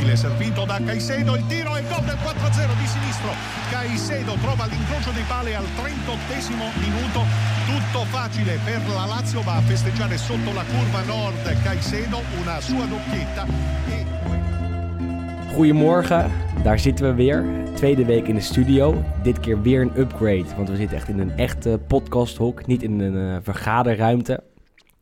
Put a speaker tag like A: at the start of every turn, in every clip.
A: immobile, servito da Caicedo, il tiro e gol del 4-0 di sinistro. Caicedo trova l'incrocio dei pali al 38 minuto. Tutto facile per la Lazio, va a festeggiare sotto la curva nord Caicedo, una sua doppietta. E...
B: Goedemorgen, daar zitten we weer. Tweede week in de studio. Dit keer weer een upgrade, want we zitten echt in een echte podcasthok, niet in een uh, vergaderruimte.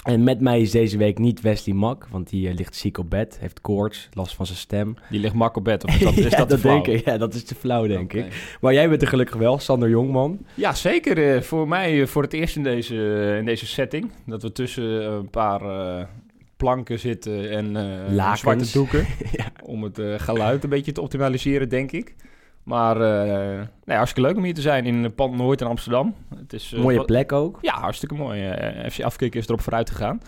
B: En met mij is deze week niet Wesley Mak, want die uh, ligt ziek op bed, heeft koorts, last van zijn stem.
C: Die ligt mak op bed, of is dat, is
B: ja,
C: dat,
B: dat denk ik. Ja, dat is te flauw, denk okay. ik. Maar jij bent er gelukkig wel, Sander Jongman.
C: Ja, zeker. Uh, voor mij voor het eerst in deze, in deze setting. Dat we tussen een paar planken zitten en zwarte doeken. ja. Om het geluid een beetje te optimaliseren, denk ik. Maar uh, nee, hartstikke leuk om hier te zijn in Pand Noord in Amsterdam.
B: Het is, Mooie plek ook.
C: Ja, hartstikke mooi. FC Afkik is erop vooruit gegaan.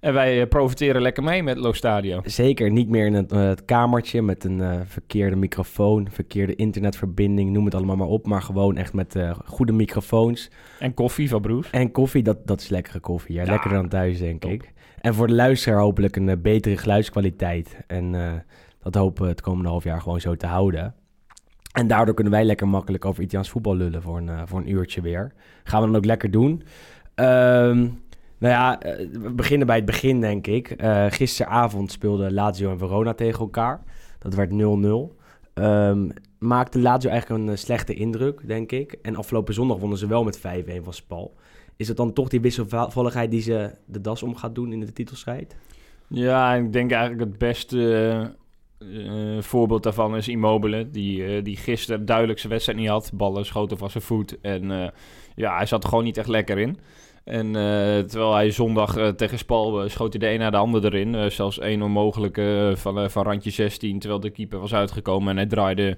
C: En wij profiteren lekker mee met Lo Stadio.
B: Zeker, niet meer in het, het kamertje met een verkeerde microfoon, verkeerde internetverbinding, noem het allemaal maar op. Maar gewoon echt met goede microfoons.
C: En koffie van Broes.
B: En koffie, dat, dat is lekkere koffie. Ja, ja lekkerder dan thuis, denk top. ik. En voor de luisteraar hopelijk een uh, betere geluidskwaliteit. En uh, dat hopen we het komende half jaar gewoon zo te houden. En daardoor kunnen wij lekker makkelijk over Italiaans voetbal lullen voor een, uh, voor een uurtje weer. Gaan we dan ook lekker doen. Um, nou ja, we beginnen bij het begin, denk ik. gisteravond speelden Lazio en Verona tegen elkaar. Dat werd 0-0. Um, maakte Lazio eigenlijk een slechte indruk, denk ik. En afgelopen zondag wonnen ze wel met 5-1 van Spal. Is het dan toch die wisselvalligheid die ze de das om gaat doen in de titelstrijd?
C: Ja, ik denk eigenlijk het beste uh, voorbeeld daarvan is Immobile. Die, uh, die gisteren duidelijk zijn wedstrijd niet had. Ballen schoten van zijn voet. En uh, ja, hij zat er gewoon niet echt lekker in. En terwijl hij zondag tegen Spal schoot hij de een na de ander erin. zelfs één onmogelijk van, van randje 16, terwijl de keeper was uitgekomen. En hij draaide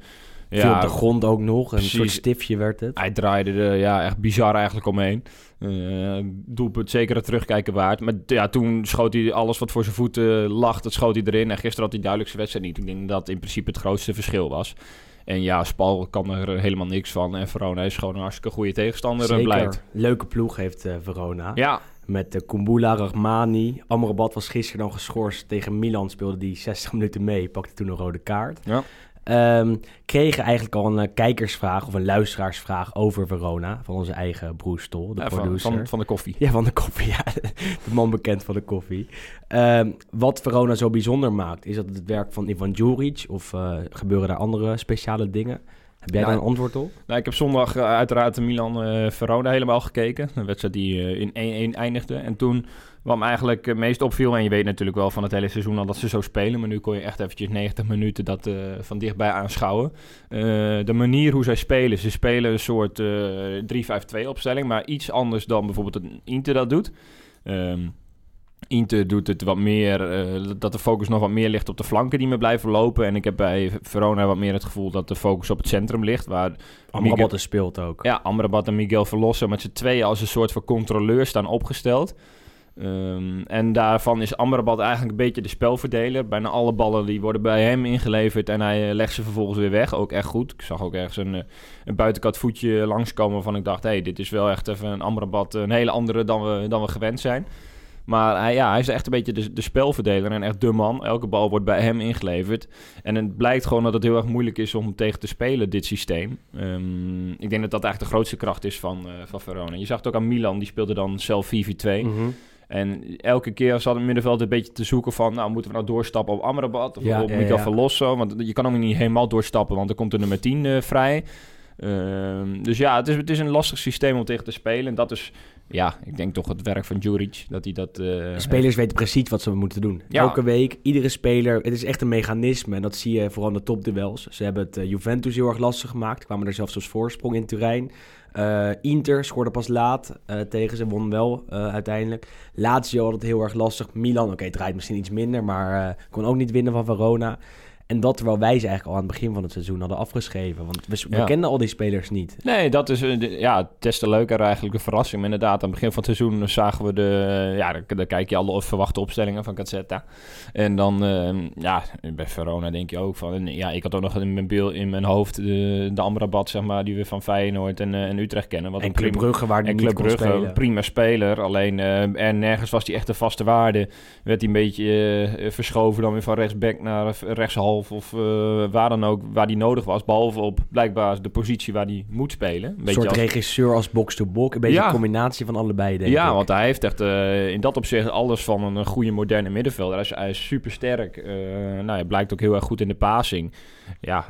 B: ja, op de grond ook nog. Een soort stiftje werd het.
C: Hij draaide er ja, echt bizar eigenlijk omheen. Uh, doelpunt zeker het terugkijken waard. Maar ja, toen schoot hij alles wat voor zijn voeten lag, dat schoot hij erin. En gisteren had hij duidelijk zijn wedstrijd niet. Ik denk dat in principe het grootste verschil was. En ja, Spal kan er helemaal niks van. En Verona is gewoon een hartstikke goede tegenstander.
B: Zeker.
C: Blijkt.
B: Leuke ploeg heeft uh, Verona.
C: Ja.
B: Met de uh, Kumbula, Rahmani. Amrabat was gisteren dan geschorst. Tegen Milan speelde die 60 minuten mee. Pakte toen een rode kaart.
C: Ja.
B: Um, kregen eigenlijk al een uh, kijkersvraag of een luisteraarsvraag over Verona van onze eigen broer Stol, de
C: ja,
B: producer.
C: Van, van, van, de koffie.
B: Ja, van de koffie, ja. de man bekend van de koffie. Um, wat Verona zo bijzonder maakt, is dat het werk van Ivan Djuric of uh, gebeuren daar andere speciale dingen? Heb jij
C: nou,
B: daar een antwoord op?
C: Nou, ik heb zondag uh, uiteraard de Milan-Verona helemaal gekeken. Een wedstrijd die in 1-1 eindigde. En toen wat me eigenlijk het meest opviel, en je weet natuurlijk wel van het hele seizoen al dat ze zo spelen, maar nu kon je echt eventjes 90 minuten dat uh, van dichtbij aanschouwen. Uh, de manier hoe zij spelen, ze spelen een soort uh, 3-5-2 opstelling, maar iets anders dan bijvoorbeeld een Inter dat doet. Um, Inter doet het wat meer, uh, dat de focus nog wat meer ligt op de flanken die me blijven lopen. En ik heb bij Verona wat meer het gevoel dat de focus op het centrum ligt. Waar
B: Amrabat Miguel... speelt ook.
C: Ja, Amrabat en Miguel Verlossen met z'n tweeën als een soort van controleur staan opgesteld. Um, en daarvan is Amrabat eigenlijk een beetje de spelverdeler. Bijna alle ballen die worden bij hem ingeleverd en hij uh, legt ze vervolgens weer weg. Ook echt goed. Ik zag ook ergens een, uh, een buitenkant voetje langskomen waarvan ik dacht... hé, hey, dit is wel echt even een Amrabat, een hele andere dan we, dan we gewend zijn. Maar hij, ja, hij is echt een beetje de, de spelverdeler en echt de man. Elke bal wordt bij hem ingeleverd. En het blijkt gewoon dat het heel erg moeilijk is om tegen te spelen, dit systeem. Um, ik denk dat dat eigenlijk de grootste kracht is van, uh, van Verona. Je zag het ook aan Milan, die speelde dan zelf 4-4-2.
B: Mm-hmm.
C: En elke keer zat het middenveld een beetje te zoeken van... nou, moeten we nou doorstappen op Amrabat of
B: Ja,
C: op
B: ja,
C: Miguel
B: ja.
C: Verlosso? Want je kan ook niet helemaal doorstappen, want er komt de nummer 10 eh, vrij. Ehm, dus ja, het is, het is een lastig systeem om tegen te spelen. En dat is, ja, ik denk toch het werk van Juric, dat hij dat... eh,
B: spelers weten precies wat ze moeten doen.
C: Ja.
B: Elke week, iedere speler. Het is echt een mechanisme. En dat zie je vooral in de topduels. Ze hebben het eh, Juventus heel erg lastig gemaakt. Kwamen er zelfs als voorsprong in Turijn. Eh, Inter scoorde pas laat tegen ze, won wel uiteindelijk. Lazio had het heel erg lastig. Milan, oké, het draait misschien iets minder, maar kon ook niet winnen van Verona. En dat terwijl wij ze eigenlijk al aan het begin van het seizoen hadden afgeschreven. Want we, we
C: Ja.
B: kenden al die spelers niet.
C: Nee, dat is eh, de- ja, des te leuker eigenlijk, een verrassing. Maar inderdaad, aan het begin van het seizoen zagen we de... Ja, dan, dan kijk je alle verwachte opstellingen van Gazzetta. En dan, eh, ja, bij Verona denk je ook van... en ja, ik had ook nog in mijn, beeld, in mijn hoofd de, de Amrabat, zeg maar, die we van Feyenoord en, eh, en Utrecht kennen. Wat
B: En
C: een
B: Club Brugge waar
C: En Club Brugge,
B: spelen.
C: prima speler. Alleen eh, er nergens was hij echt een vaste waarde. Werd hij een beetje verschoven dan weer van rechtsback naar rechtshalf of, of uh, waar dan ook, waar die nodig was. Behalve op blijkbaar de positie waar hij moet spelen. Een,
B: een soort als... regisseur als box-to-box. Een beetje een combinatie van allebei, denk
C: ja,
B: ik.
C: want hij heeft echt uh, in dat opzicht alles van een goede moderne middenvelder. Hij is, hij is super sterk. Uh, nou, hij blijkt ook heel erg goed in de passing. Ja,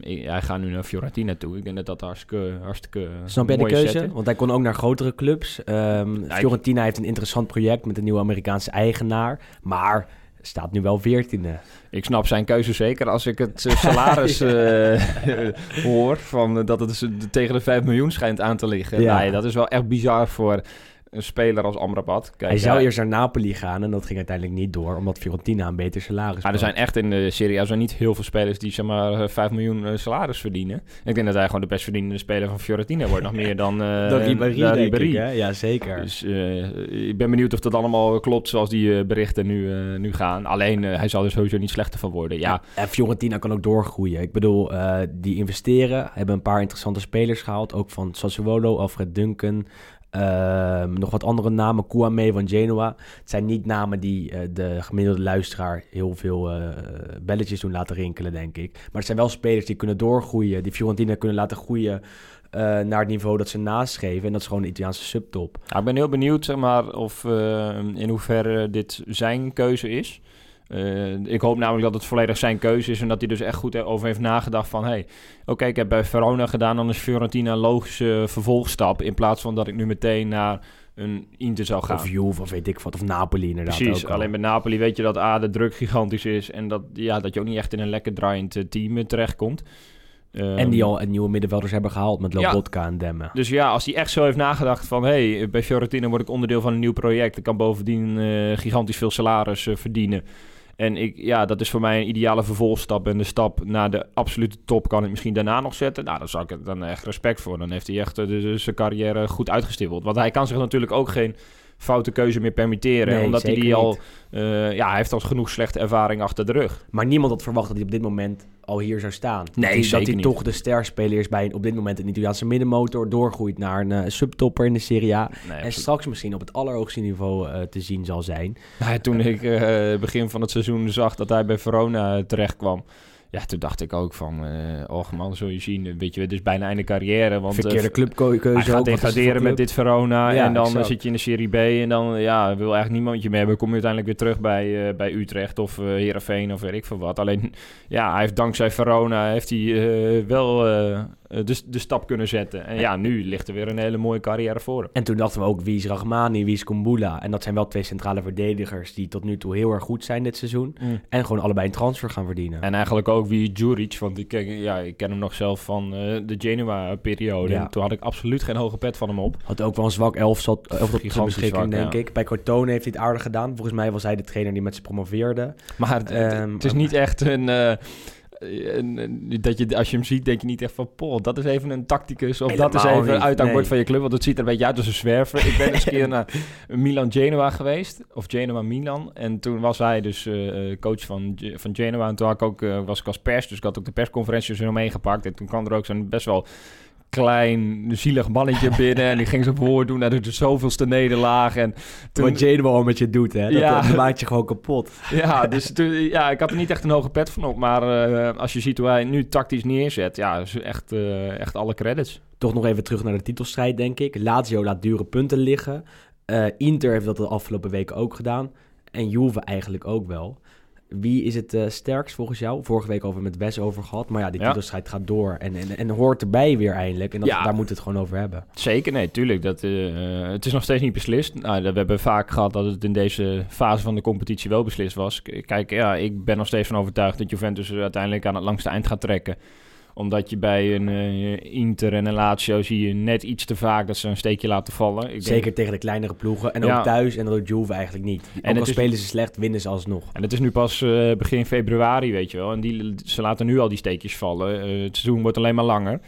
C: hij gaat nu naar Fiorentina toe. Ik denk dat dat hartstikke, hartstikke
B: Snap je de keuze? Want hij kon ook naar grotere clubs. Um, Fiorentina heeft een interessant project met een nieuwe Amerikaanse eigenaar. Maar staat nu wel veertiende.
C: Ik snap zijn keuze zeker als ik het eh, salaris uh, hoor. Van, dat het dus tegen de 5 miljoen schijnt aan te liggen. Ja. Nee, dat is wel echt bizar voor een speler als Amrabat.
B: Kijk, hij zou eerst naar Napoli gaan en dat ging uiteindelijk niet door, omdat Fiorentina een beter salaris
C: Maar er zijn echt in de Serie A zijn niet heel veel spelers die zeg maar 5 miljoen uh, salaris verdienen. Ik denk dat hij gewoon de best verdienende speler van Fiorentina wordt, nog meer dan, uh,
B: dan Ribéry. Dan Ribéry. Ik, ja, zeker.
C: Dus uh, ik ben benieuwd of dat allemaal klopt zoals die berichten nu, nu gaan. Alleen, hij zal er sowieso niet slechter van worden. Ja.
B: En Fiorentina kan ook doorgroeien. Ik bedoel, die investeren, hebben een paar interessante spelers gehaald, ook van Sassuolo, Alfred Duncan, Ehm, nog wat andere namen, Kouame van Genoa. Het zijn niet namen die uh, de gemiddelde luisteraar heel veel uh, belletjes doen laten rinkelen, denk ik. Maar het zijn wel spelers die kunnen doorgroeien, die Fiorentina kunnen laten groeien uh, naar het niveau dat ze naschreven. En dat is gewoon een Italiaanse subtop.
C: Ik ben heel benieuwd zeg maar, of in hoeverre dit zijn keuze is. Uh, ik hoop namelijk dat het volledig zijn keuze is en dat hij dus echt goed over heeft nagedacht van... hey, oké, ik heb bij Verona gedaan, dan is Fiorentina een logische vervolgstap... in plaats van dat ik nu meteen naar een Inter zou gaan.
B: Of Juve, of weet ik wat, of Napoli inderdaad
C: Precies, alleen bij Napoli weet je dat A, de druk gigantisch is... en dat, ja, dat je ook niet echt in een lekker draaiend eh, team terechtkomt.
B: Um, en die al een nieuwe middenvelders hebben gehaald met Lobotka ja, en Demmen.
C: Dus ja, als hij echt zo heeft nagedacht van... hey, bij Fiorentina word ik onderdeel van een nieuw project... ik kan bovendien uh, gigantisch veel salaris uh, verdienen... En ik, ja, dat is voor mij een ideale vervolgstap. En de stap naar de absolute top kan ik misschien daarna nog zetten. Nou, daar zou ik dan echt respect voor. Dan heeft hij echt uh, zijn carrière goed uitgestippeld. Want hij kan zich natuurlijk ook geen foute keuze meer permitteren. omdat hij die al... Uh, ja, hij heeft al genoeg slechte ervaring achter de rug.
B: Maar niemand had verwacht dat hij op dit moment al hier zou staan.
C: Nee,
B: dat hij, dat hij toch de sterspeler is bij op dit moment een Italiaanse middenmotor. Doorgroeit naar een uh, subtopper in de Serie A. Nee, en straks misschien op het allerhoogste niveau uh, te zien zal zijn.
C: Ja, toen ik begin van het seizoen zag dat hij bij Verona terecht kwam ja, toen dacht ik ook van, uh, oh man, zul je zien, weet je, is bijna einde carrière. Want,
B: Verkeerde uh, clubkeuze Hij
C: gaat degraderen met dit Verona ja, en dan exact. zit je in de Serie B en dan ja, wil eigenlijk niemand je meer hebben. Kom je uiteindelijk weer terug bij, uh, bij Utrecht of uh, Heerenveen of weet ik veel wat. Alleen, ja, hij heeft dankzij Verona heeft hij wel de, de stap kunnen zetten. En ja, nu ligt er weer een hele mooie carrière voor hem.
B: En toen dachten we ook, wie is Rachmani, wie is Kumbula? En dat zijn wel twee centrale verdedigers die tot nu toe heel erg goed zijn dit seizoen. Mm. En gewoon allebei een transfer gaan verdienen.
C: En eigenlijk ook wie Juric, want ik ken, ja, ik ken hem nog zelf van uh, de Genua-periode. Ja. Toen had ik absoluut geen hoge pet van hem op.
B: Had ook wel een zwak elf, zat, elf tot zijn beschikking, denk ja. ik. Bij Cortone heeft hij het aardig gedaan. Volgens mij was hij de trainer die met ze promoveerde.
C: Maar het, um, het is niet echt een... Uh, dat je, als je hem ziet, denk je niet echt van... Poh, dat is even een tacticus. Of dat is even een uithangbord nee. van je club. Want het ziet er een beetje uit als een zwerver. Ik ben eens een keer naar Milan-Genoa geweest. Of Genoa-Milan. En toen was hij dus uh, coach van, van Genoa. En toen had ik ook, uh, was ik als pers. Dus ik had ook de persconferenties er meegepakt. En toen kwam er ook zo'n best wel klein, zielig mannetje binnen. en die ging zijn woord doen naar de zoveelste nederlaag. En
B: toen... Wat Jane wel met je doet, hè? Dat, ja. dat maakt je gewoon kapot.
C: Ja, dus toen, ja, ik had er niet echt een hoge pet van op. Maar uh, als je ziet hoe hij nu tactisch neerzet, ja, is echt, uh, echt alle credits.
B: Toch nog even terug naar de titelstrijd, denk ik. Lazio laat dure punten liggen. Uh, Inter heeft dat de afgelopen weken ook gedaan. En Juve eigenlijk ook wel. Wie is het uh, sterkst volgens jou? Vorige week over met Wes over gehad. Maar ja, die titelstrijd gaat door. En, en, en hoort erbij weer eindelijk. En dat, daar moet het gewoon over hebben.
C: Zeker, nee, tuurlijk. Dat, uh, het is nog steeds niet beslist. Nou, we hebben vaak gehad dat het in deze fase van de competitie wel beslist was. Kijk, ja, ik ben nog steeds van overtuigd dat Juventus uiteindelijk aan het langste eind gaat trekken omdat je bij een uh, Inter en een Lazio zie je net iets te vaak dat ze een steekje laten vallen.
B: Ik Zeker denk... tegen de kleinere ploegen. En ook thuis en dat doet Juve eigenlijk niet. En ook al spelen ze slecht, winnen ze alsnog.
C: En het is nu pas uh, begin februari, weet je wel. En die, ze laten nu al die steekjes vallen. Uh, het seizoen wordt alleen maar langer.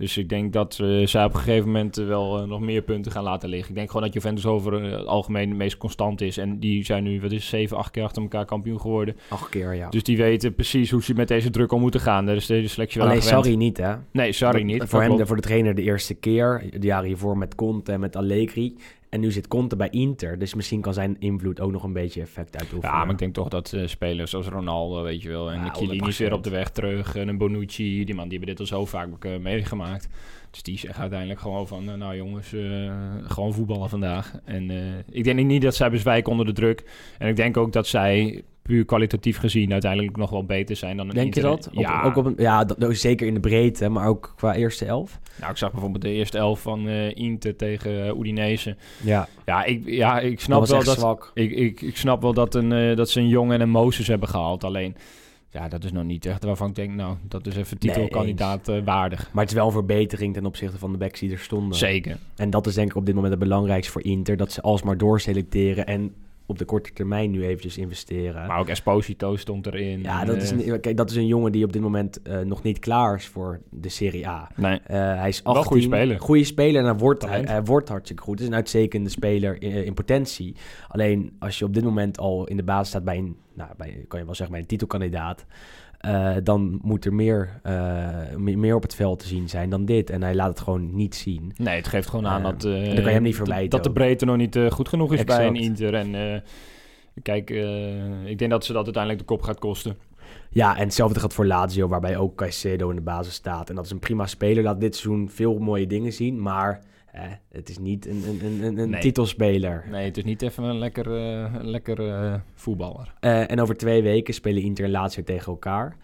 C: Dus ik denk dat uh, zij op een gegeven moment wel uh, nog meer punten gaan laten liggen. Ik denk gewoon dat Juventus over het algemeen het meest constant is. En die zijn nu, wat is zeven, acht keer achter elkaar kampioen geworden.
B: Acht keer, ja.
C: Dus die weten precies hoe ze met deze druk om moeten gaan. Daar is deze selectie wel
B: Alleen sorry niet, hè?
C: Nee, sorry niet.
B: Voor hem, voor de trainer de eerste keer. De jaren hiervoor met Conte en met Allegri. En nu zit Conte bij Inter, dus misschien kan zijn invloed ook nog een beetje effect uitoefenen.
C: Ja, maar ik denk toch dat uh, spelers zoals Ronaldo, weet je wel, en
B: Ja,
C: Chiellini is
B: 100%.
C: weer op de weg terug, en een Bonucci, die man die hebben dit al zo vaak eh, meegemaakt. Dus die zeggen uiteindelijk gewoon van, eh, nou jongens, eh, gewoon voetballen vandaag. En eh, ik denk niet dat zij bezwijken onder de druk. En ik denk ook dat zij puur kwalitatief gezien uiteindelijk nog wel beter zijn dan een
B: Denk je dat? Op-
C: Ja,
B: ook op een, ja, dat, zeker in de breedte, maar ook qua eerste elf.
C: nou, ik zag bijvoorbeeld de eerste elf van eh, Inter tegen eh, Udinese.
B: Ja,
C: Ja, ik, ja, ik snap wel dat...
B: zwak.
C: Ik, ik, ik snap wel dat, een, eh, dat ze een Jong en een Mozes hebben gehaald. Alleen, ja, dat is nog niet echt waarvan ik denk... nou, dat is even titelkandidaat eh, waardig.
B: Maar het is wel een verbetering ten opzichte van de backs die er stonden.
C: Zeker.
B: En dat is denk ik op dit moment het belangrijkste voor Inter. Dat ze alsmaar doorselecteren en op de korte termijn nu eventjes investeren.
C: Maar ook Esposito stond erin.
B: ja, dat is,
C: eh,
B: een, kijk, dat is een jongen die op dit moment eh, nog niet klaar is voor de Serie A.
C: Nee,
B: Eh, hij is
C: Wel
B: 18.
C: goede speler.
B: Goede speler en hij wordt, hij, hij wordt hartstikke goed. Het is een uitstekende speler in, in potentie. Alleen als je op dit moment al in de basis staat bij een, nou, bij, kan je wel zeggen, bij een titelkandidaat. Eh, dan moet er meer, eh, me- meer op het veld te zien zijn dan dit. En hij laat het gewoon niet zien.
C: nee, het geeft gewoon aan
B: Eh,
C: dat...
B: dan kan je hem niet
C: dat- de breedte nog niet goed genoeg is bij een. Inter. En kijk, ik denk dat ze dat uiteindelijk de kop gaat kosten.
B: Ja, en hetzelfde geldt voor Lazio, waarbij ook Caicedo in de basis staat. En dat is een prima speler. Laat dit seizoen veel mooie dingen zien, maar eh, het is niet een, een, een, een
C: Nee.
B: titelspeler.
C: Nee, het is niet even een lekker, eh, een lekker eh, voetballer.
B: Eh, en over twee weken spelen Inter en Lazio tegen elkaar.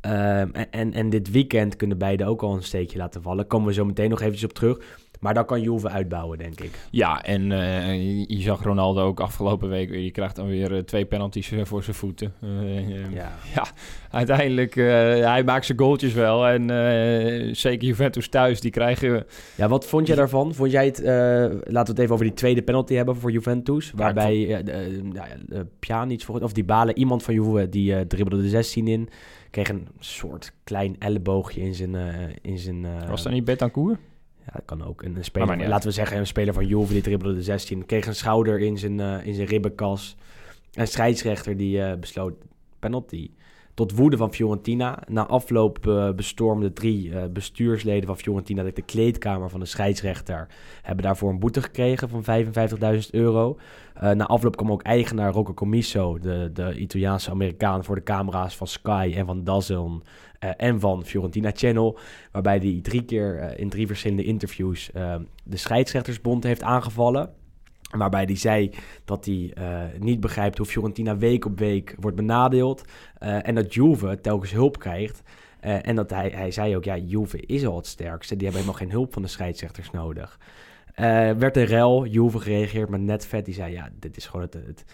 B: Ehm, en, en, en dit weekend kunnen beide ook al een steekje laten vallen. Komen we zo meteen nog eventjes op terug. Maar dan kan Juve uitbouwen, denk ik.
C: Ja, en eh, je, je zag Ronaldo ook afgelopen week. weer. Je krijgt dan weer eh, twee penalties eh, voor zijn voeten. Eh,
B: Ja.
C: Uiteindelijk, eh, hij maakt zijn goaltjes wel. En zeker Juventus thuis, die krijgen...
B: ja, wat vond jij daarvan? Vond jij het... laten we het even over die tweede penalty hebben voor Juventus. Waarbij nou ja, eh, Pjanic, of die balen, iemand van Juve, die dribbelde de 16 in. Kreeg een soort klein elleboogje in zijn... in zijn
C: Was dat niet Betancourt?
B: Ja, dat kan ook. Een, een speler, laten we zeggen, een speler van Juve die dribbelde de 16. Kreeg een schouder in zijn, eh, in zijn ribbenkas. En scheidsrechter die eh, besloot penalty. Tot woede van Fiorentina. Na afloop eh, bestormden drie eh, bestuursleden van Fiorentina de kleedkamer van de scheidsrechter. Hebben daarvoor een boete gekregen van 55.000 euro. Eh, na afloop kwam ook eigenaar Rocco Commisso, de, de Italiaanse Amerikaan, voor de camera's van Sky en van DAZN en van Fiorentina Channel. Waarbij hij drie keer in drie verschillende interviews de scheidsrechtersbond heeft aangevallen. Waarbij hij zei dat hij eh, niet begrijpt hoe Fiorentina week op week wordt benadeeld. eh, en dat Juve telkens hulp krijgt. Eh, en dat hij, hij zei ook, ja, Juve is al het sterkste. Die hebben helemaal geen hulp van de scheidsrechters nodig. Werd een rel, Juve gereageerd met Netvet. Die zei, ja, dit is gewoon het, het,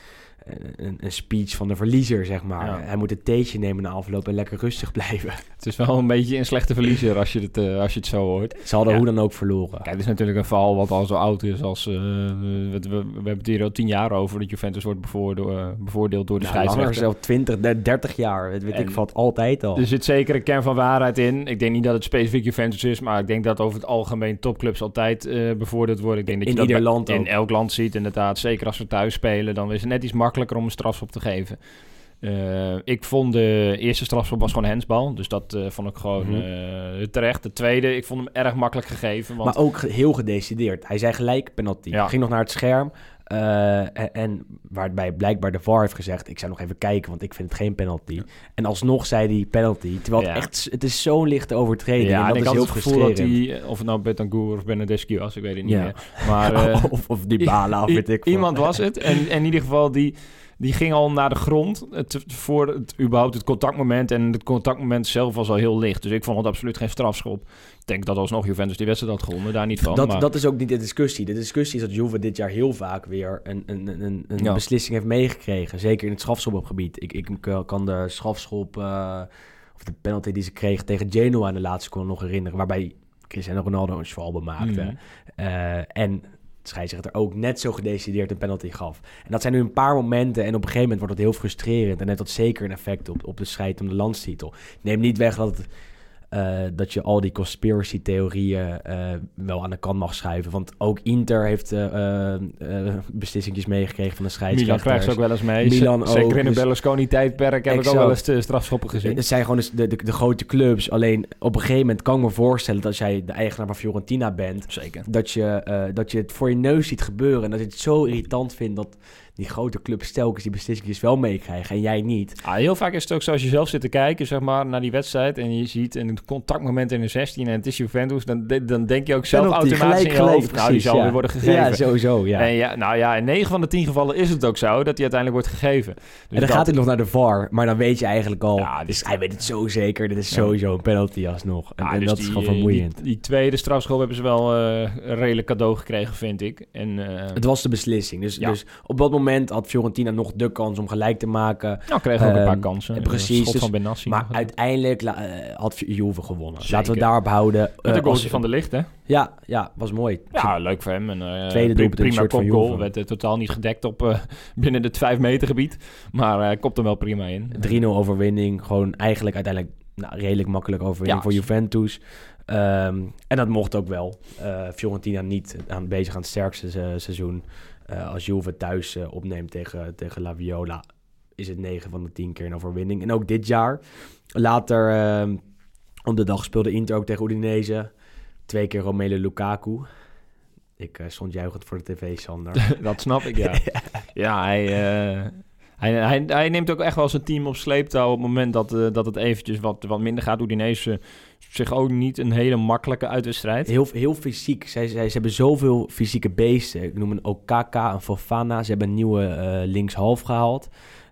B: een, een speech van de verliezer, zeg maar.
C: Ja.
B: Hij moet een theetje nemen na afloop en lekker rustig blijven.
C: Het is wel een beetje een slechte verliezer als je het, eh, als je het zo hoort.
B: Ze hadden
C: Ja.
B: hoe dan ook verloren.
C: Kijk, het is natuurlijk een verhaal wat al zo oud is als... eh, we, we, hebben het hier al tien jaar over dat Juventus wordt bevoordeeld, eh, bevoordeeld door de
B: Nou,
C: scheidsrechter.
B: zelfs 20, 30 jaar. Dat weet
C: En-
B: ik valt altijd al.
C: Er zit zeker een kern van waarheid in. Ik denk niet dat het specifiek Juventus is, maar ik denk dat over het algemeen topclubs altijd eh bevoordeeld worden. Ik denk dat
B: In
C: je dat
B: ieder
C: bij-
B: land
C: in
B: ook.
C: elk land ziet, inderdaad. Zeker als we thuis spelen, dan is het net iets makkelijker om een strafschop te geven. Eh, ik vond de eerste strafschop was gewoon hensbal, dus dat eh, vond ik gewoon
B: Mhm.
C: eh, terecht. De tweede, ik vond hem erg makkelijk gegeven, want
B: Maar ook heel gedecideerd. Hij zei gelijk penalty.
C: Ja.
B: Ging nog naar het scherm. Eh, en, en waarbij blijkbaar de VAR heeft gezegd... ik zou nog even kijken, want ik vind het geen penalty. En alsnog zei hij penalty. Terwijl het echt... Het is zo'n lichte overtreding.
C: ja,
B: en
C: en
B: dat
C: ik
B: is
C: had
B: heel
C: het gevoel dat hij, of het nou Betancourt of Benedeschi was, ik weet het niet meer. Maar eh,
B: of, of die bala, of weet ik.
C: Iemand was het. En, en in ieder geval, die, die ging al naar de grond het, voor het, überhaupt het contactmoment. En het contactmoment zelf was al heel licht. Dus ik vond het absoluut geen strafschop. Ik denk dat alsnog Juventus die wedstrijd had gewonnen. Daar niet van.
B: Dat,
C: maar,
B: dat is ook niet de discussie. De discussie is dat Juve dit jaar heel vaak weer een, een, een- een,
C: Ja.
B: beslissing heeft meegekregen. Zeker in het strafschopgebied. Ik, ik kan de strafschop, eh, of de penalty die ze kregen tegen Genoa in de laatste kon nog herinneren. Waarbij Cristiano Ronaldo een schwalbe maakte.
C: Mhm.
B: Eh, en scheidsrechter ook net zo gedecideerd een penalty gaf. En dat zijn nu een paar momenten. En op een gegeven moment wordt het heel frustrerend. En heeft dat zeker een effect op, op de strijd om de landstitel. Neem niet weg dat het eh, dat je al die conspiracy theorieën eh, wel aan de kant mag schuiven. Want ook Inter heeft uh, beslissingjes meegekregen van de scheidsrechters.
C: Milan krijgt ze ook wel eens mee.
B: Milan
C: Zeker
B: ook,
C: in de
B: dus-
C: Berlusconi-tijdperk heb ik ook wel eens de strafschoppen gezien.
B: Het zijn gewoon dus de, de, de grote clubs. Alleen op een gegeven moment kan ik me voorstellen... dat als jij de eigenaar van Fiorentina bent...
C: Zeker.
B: dat je, dat je het voor je neus ziet gebeuren. En dat je het zo irritant vindt dat die grote clubs telkens die beslissingen wel meekrijgen en jij niet.
C: Ah, heel vaak is het ook zo als je zelf zit te kijken zeg maar, naar die wedstrijd... en je ziet een contactmoment in de 16 en het is Juventus... dan, dan denk je ook zelf automatisch in je hoofd...
B: gelijk,
C: nou, die zal
B: ja.
C: weer worden gegeven.
B: Ja, sowieso, ja.
C: En ja, nou ja, in 9 van de 10 gevallen is het ook zo dat hij uiteindelijk wordt gegeven. Dus
B: en dan
C: dat-
B: gaat hij nog naar de VAR, maar dan weet je eigenlijk al...
C: Ja,
B: dus hij weet het zo zeker, dit is sowieso een penalty alsnog. En,
C: Ja,
B: en
C: dus
B: dat
C: die,
B: is gewoon vermoeiend.
C: Die, die tweede strafschop hebben ze wel een redelijk cadeau gekregen, vind ik. En, eh,
B: Het was de beslissing. Dus, dus op dat moment had Fiorentina nog de kans om gelijk te maken.
C: nou, kregen ook een paar
B: Ehm,
C: kansen.
B: precies,
C: schot
B: dus-
C: van Benassi.
B: Maar uiteindelijk eh, had Juve gewonnen.
C: Zeker.
B: Laten we daarop houden.
C: Met
B: Eh,
C: een goaltje
B: als-
C: van de licht, hè?
B: Ja, ja, was mooi.
C: Ja, leuk voor hem. Eh,
B: Tweede doelpunt
C: prima
B: shirt van
C: kopgoal.
B: Juve.
C: Werd eh, totaal niet gedekt op eh, binnen het 5 meter gebied. Maar kopt hem wel prima in.
B: 3-0 overwinning. Gewoon eigenlijk uiteindelijk nou, redelijk makkelijk overwinning
C: Ja.
B: voor Juventus. Ehm, en dat mocht ook wel. Eh, Fiorentina niet aan, bezig aan het sterkste se- seizoen. Eh, als Juve thuis eh, opneemt tegen, tegen La Viola... is het 9 van de 10 keer een overwinning. En ook dit jaar. Later ehm, op de dag speelde Inter ook tegen Udinese. Twee keer Romelu Lukaku. Ik eh, stond juichend voor de tv, Sander.
C: dat snap ik, ja. ja, hij, hij, hij, hij neemt ook echt wel zijn team op sleeptouw... op het moment dat, dat het eventjes wat, wat minder gaat. Udinese zich ook niet een hele makkelijke uitwedstrijd.
B: Heel, heel fysiek. Zij, zij, ze hebben zoveel fysieke beesten. Ik noem een Okaka, een Fofana. Ze hebben een nieuwe eh, linkshalf gehaald.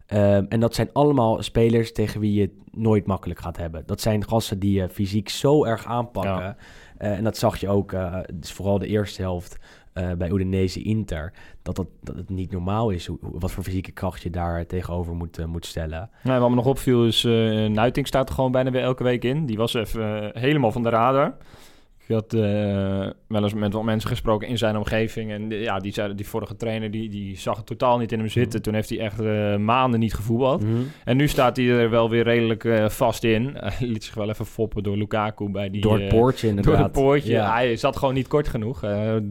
B: Ehm, en dat zijn allemaal spelers tegen wie je het nooit makkelijk gaat hebben. Dat zijn gasten die je fysiek zo erg aanpakken.
C: Ja.
B: Eh, en dat zag je ook, eh, dus vooral de eerste helft eh, bij Udinese Inter. Dat, dat, het niet normaal is hoe, wat voor fysieke kracht je daar tegenover moet, eh, moet stellen.
C: Nou, wat me nog opviel is, eh Nuiting staat er gewoon bijna weer elke week in. Die was even helemaal van de radar. Ik had eh, wel eens met wat mensen gesproken in zijn omgeving. En ja, die, zei, die vorige trainer die, die zag het totaal niet in hem zitten. Toen heeft hij echt eh, maanden niet gevoetbald.
B: Mhm.
C: En nu staat hij er wel weer redelijk eh, vast in. Hij liet zich wel even foppen door Lukaku bij die...
B: Door het poortje inderdaad.
C: Door het poortje.
B: Ja.
C: Hij zat gewoon niet kort genoeg.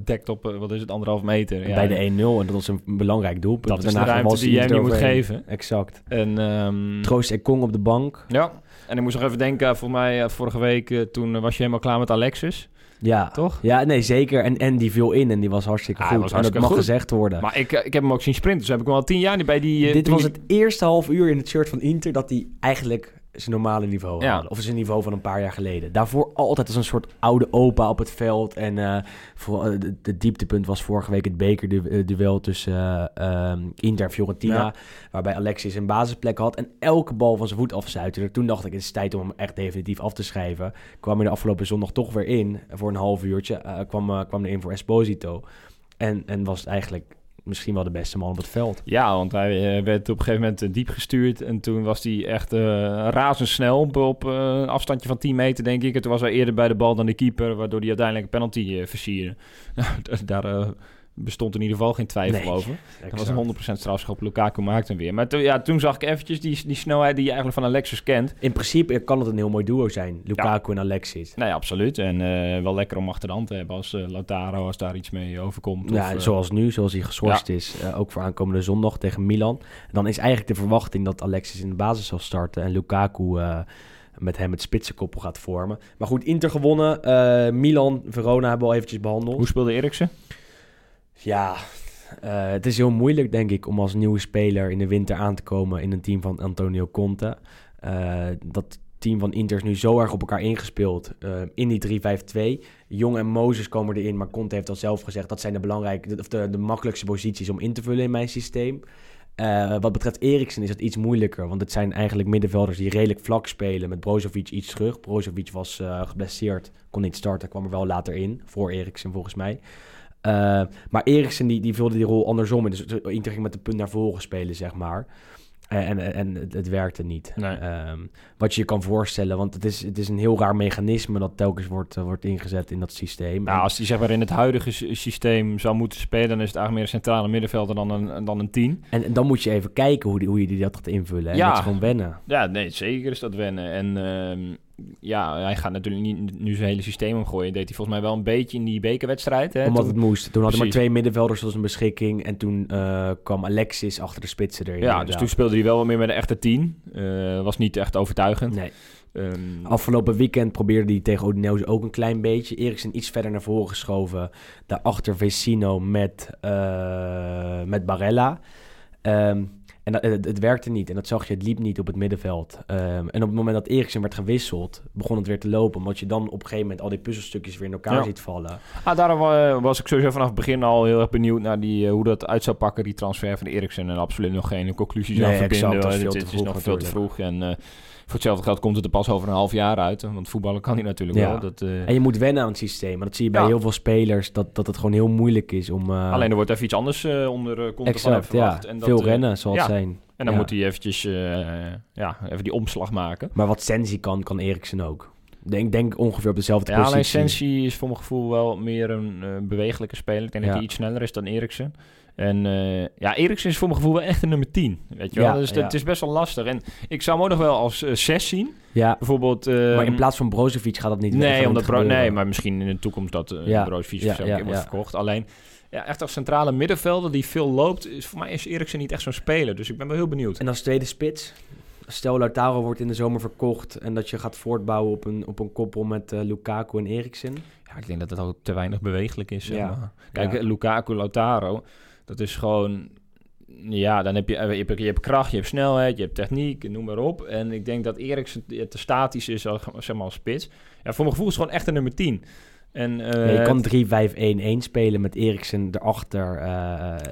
C: Dekt op, wat is het, anderhalf meter.
B: En
C: Ja,
B: bij de 1-0, en dat was een belangrijk doelpunt.
C: Dat is de ruimte die je hem niet moet geven.
B: Exact.
C: En, ehm,
B: Troost Ekong op de bank.
C: Ja, en ik moest nog even denken, voor mij vorige week, toen was je helemaal klaar met Alexis,
B: Ja,
C: toch?
B: ja nee, zeker. En, en die viel in en die was hartstikke
C: Ah,
B: goed. en dat mag
C: goed.
B: gezegd worden.
C: Maar ik, eh, ik heb hem ook zien sprinten, dus heb ik hem al tien jaar niet bij die... eh,
B: Dit was het eerste half uur in het shirt van Inter dat hij eigenlijk zijn normale niveau
C: Ja.
B: had. Of zijn niveau van een paar jaar geleden. Daarvoor altijd als een soort oude opa op het veld. En eh voor, eh, de, de dieptepunt was vorige week het bekerduel tussen eh, ehm, Inter en Fiorentina.
C: Ja.
B: Waarbij Alexis een basisplek had en elke bal van zijn voet afstuitte. Toen dacht ik, het is tijd om hem echt definitief af te schrijven. Kwam er de afgelopen zondag toch weer in voor een half uurtje. Eh, kwam, eh, kwam er in voor Esposito. En, en was het eigenlijk misschien wel de beste man op het veld.
C: Ja, want hij eh, werd op een gegeven moment eh, diep gestuurd en toen was hij echt eh, razendsnel op, een afstandje van 10 meter, denk ik. En toen was hij eerder bij de bal dan de keeper, waardoor hij uiteindelijk een penalty eh versierde. Daar bestond in ieder geval geen twijfel
B: Nee,
C: over. Dat was een 100% strafschop. Lukaku maakte hem weer. Maar toen, ja, toen zag ik eventjes die, die snelheid die je eigenlijk van Alexis kent.
B: In principe kan het een heel mooi duo zijn. Lukaku en Alexis.
C: Nee, absoluut. En eh, wel lekker om achter de hand te hebben als eh Lautaro, als daar iets mee overkomt.
B: Ja,
C: of, eh,
B: zoals nu, zoals hij geschorst is. ook voor aankomende zondag tegen Milan. En dan is eigenlijk de verwachting dat Alexis in de basis zal starten. En Lukaku met hem het spitsenkoppel gaat vormen. Maar goed, Inter gewonnen. Milan, Verona hebben we al eventjes behandeld.
C: Hoe speelde Eriksen?
B: Ja, eh, het is heel moeilijk denk ik om als nieuwe speler in de winter aan te komen in een team van Antonio Conte. Eh, dat team van Inter is nu zo erg op elkaar ingespeeld eh, in die 3-5-2. Jong en Mozes komen erin, maar Conte heeft al zelf gezegd dat zijn de belangrijke, of de, de makkelijkste posities om in te vullen in mijn systeem. Wat betreft Eriksen is het iets moeilijker, want het zijn eigenlijk middenvelders die redelijk vlak spelen met Brozovic iets terug. Brozovic was geblesseerd, kon niet starten, kwam er wel later in, voor Eriksen volgens mij. Eh, maar Eriksen die, die vulde die rol andersom in. Dus Inter ging met de punt naar voren spelen, zeg maar. Eh, en, en het, het werkte niet.
C: Nee.
B: Ehm, wat je je kan voorstellen, want het is, het is een heel raar mechanisme dat telkens wordt, eh, wordt ingezet in dat systeem.
C: Nou,
B: En-
C: als hij zeg maar in het huidige sy- systeem zou moeten spelen, dan is het eigenlijk meer een centrale middenvelder dan een, dan een 10.
B: en, en dan moet je even kijken hoe, die, hoe je die dat gaat invullen. En
C: Ja.
B: dat is gewoon wennen.
C: Ja, nee, zeker is dat wennen. En ehm, ja, hij gaat natuurlijk niet nu zijn hele systeem omgooien. Deed hij volgens mij wel een beetje in die bekerwedstrijd. Hè?
B: Omdat
C: Toen-
B: het moest. Toen hadden we maar twee middenvelders tot zijn beschikking. En toen eh, kwam Alexis achter de spitsen erin.
C: ja, dus toen speelde hij wel wat meer met een echte tien. Eh, was niet echt overtuigend.
B: Nee.
C: Ehm,
B: Afgelopen weekend probeerde hij tegen Udinese ook een klein beetje. Eriksen iets verder naar voren geschoven. Daarachter Vecino met, eh, met Barella. Ehm, en dat, het, het werkte niet. En dat zag je, het liep niet op het middenveld. Ehm, en op het moment dat Eriksen werd gewisseld, begon het weer te lopen. Omdat je dan op een gegeven moment al die puzzelstukjes weer in elkaar
C: Ja.
B: ziet vallen.
C: Ah, daarom eh, was ik sowieso vanaf het begin al heel erg benieuwd naar die, eh, hoe dat uit zou pakken, die transfer van Eriksen. En absoluut nog geen conclusies
B: Nee,
C: aan verbinden.
B: exact, dat is
C: Het- is nog veel te vroeg. En eh, voor hetzelfde geld komt het er pas over een half jaar uit. Want voetballen kan hij natuurlijk
B: Ja.
C: wel. Dat, eh,
B: En je moet wennen aan het systeem. Maar dat zie je bij
C: Ja.
B: heel veel spelers. Dat, dat het gewoon heel moeilijk is om... eh,
C: Alleen er wordt even iets anders eh, onder uh, hem
B: exact, ja.
C: verwacht. En dat,
B: veel rennen zal het zijn.
C: En dan moet hij eventjes ja, even die omslag maken.
B: Maar wat Sensi kan, kan Eriksen ook. Denk, denk ongeveer op dezelfde
C: Ja, alleen
B: positie.
C: Sensi is voor mijn gevoel wel meer een bewegelijke speler. Ik denk
B: Ja.
C: dat hij iets sneller is dan Eriksen. En eh, ja, Eriksen is voor mijn gevoel wel echt een nummer 10. Weet je wel?
B: Ja,
C: dus
B: ja.
C: het is best wel lastig. En ik zou hem ook nog wel als eh 6 zien.
B: Ja,
C: Bijvoorbeeld... eh,
B: maar in plaats van Brozovic gaat dat niet
C: Nee,
B: dat
C: omdat Bro- nee, maar misschien in de toekomst dat uh,
B: Ja,
C: Brozovic
B: ja,
C: of zo een
B: ja,
C: keer wordt
B: ja.
C: verkocht. Alleen, ja, echt als centrale middenvelder die veel loopt, is voor mij is Eriksen niet echt zo'n speler. Dus ik ben wel heel benieuwd.
B: En als tweede spits, stel Lautaro wordt in de zomer verkocht en dat je gaat voortbouwen op een, op een koppel met eh, Lukaku en Eriksen.
C: Ja, ik denk dat het ook te weinig bewegelijk is. Kijk,
B: Ja.
C: eh, Lukaku, Lautaro, dat is gewoon... Ja, dan heb je, eh, je, hebt, je hebt kracht, je hebt snelheid, je hebt techniek, noem maar op. En ik denk dat Eriksen te statisch is als, zeg maar, als spits. Ja, voor mijn gevoel is het gewoon echt een nummer 10. En, eh,
B: je kan 3-5-1-1 spelen met Eriksen erachter. eh,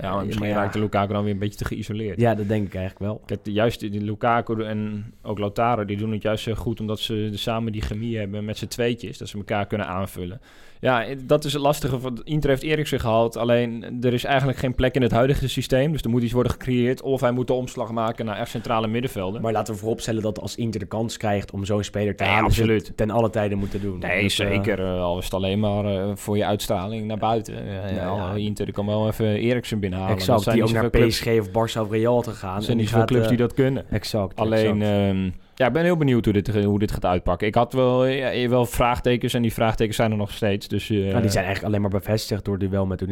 C: ja, maar misschien
B: ja.
C: raakt de Lukaku dan weer een beetje te geïsoleerd.
B: Ja, dat denk ik eigenlijk wel.
C: Kijk, juist die, Lukaku en ook Lautaro, die doen het juist heel goed omdat ze samen die chemie hebben met z'n tweetjes, dat ze elkaar kunnen aanvullen. Ja, dat is het lastige. van Inter heeft Eriksen gehaald, alleen er is eigenlijk geen plek in het huidige systeem, dus er moet iets worden gecreëerd of hij moet de omslag maken naar echt centrale middenvelden.
B: Maar laten we vooropstellen dat als Inter de kans krijgt om zo'n speler te halen,
C: absoluut.
B: ten alle tijden moeten doen.
C: Nee,
B: Dus, eh,
C: zeker. eh, al is het alleen maar eh, voor je uitstraling naar buiten. Ja. Inter kan wel even Eriksen binnenhalen. Dat
B: exact,
C: zijn
B: die ook naar PSG
C: clubs-
B: of Barça of Real te gaan.
C: Er zijn niet
B: gaat,
C: clubs die dat kunnen.
B: Exact.
C: Alleen,
B: exact.
C: ehm, ja, ik ben heel benieuwd hoe dit, hoe dit gaat uitpakken. Ik had wel, ja, wel vraagtekens en die vraagtekens zijn er nog steeds. Dus, eh,
B: Nou, die zijn eigenlijk alleen maar bevestigd door het duel met.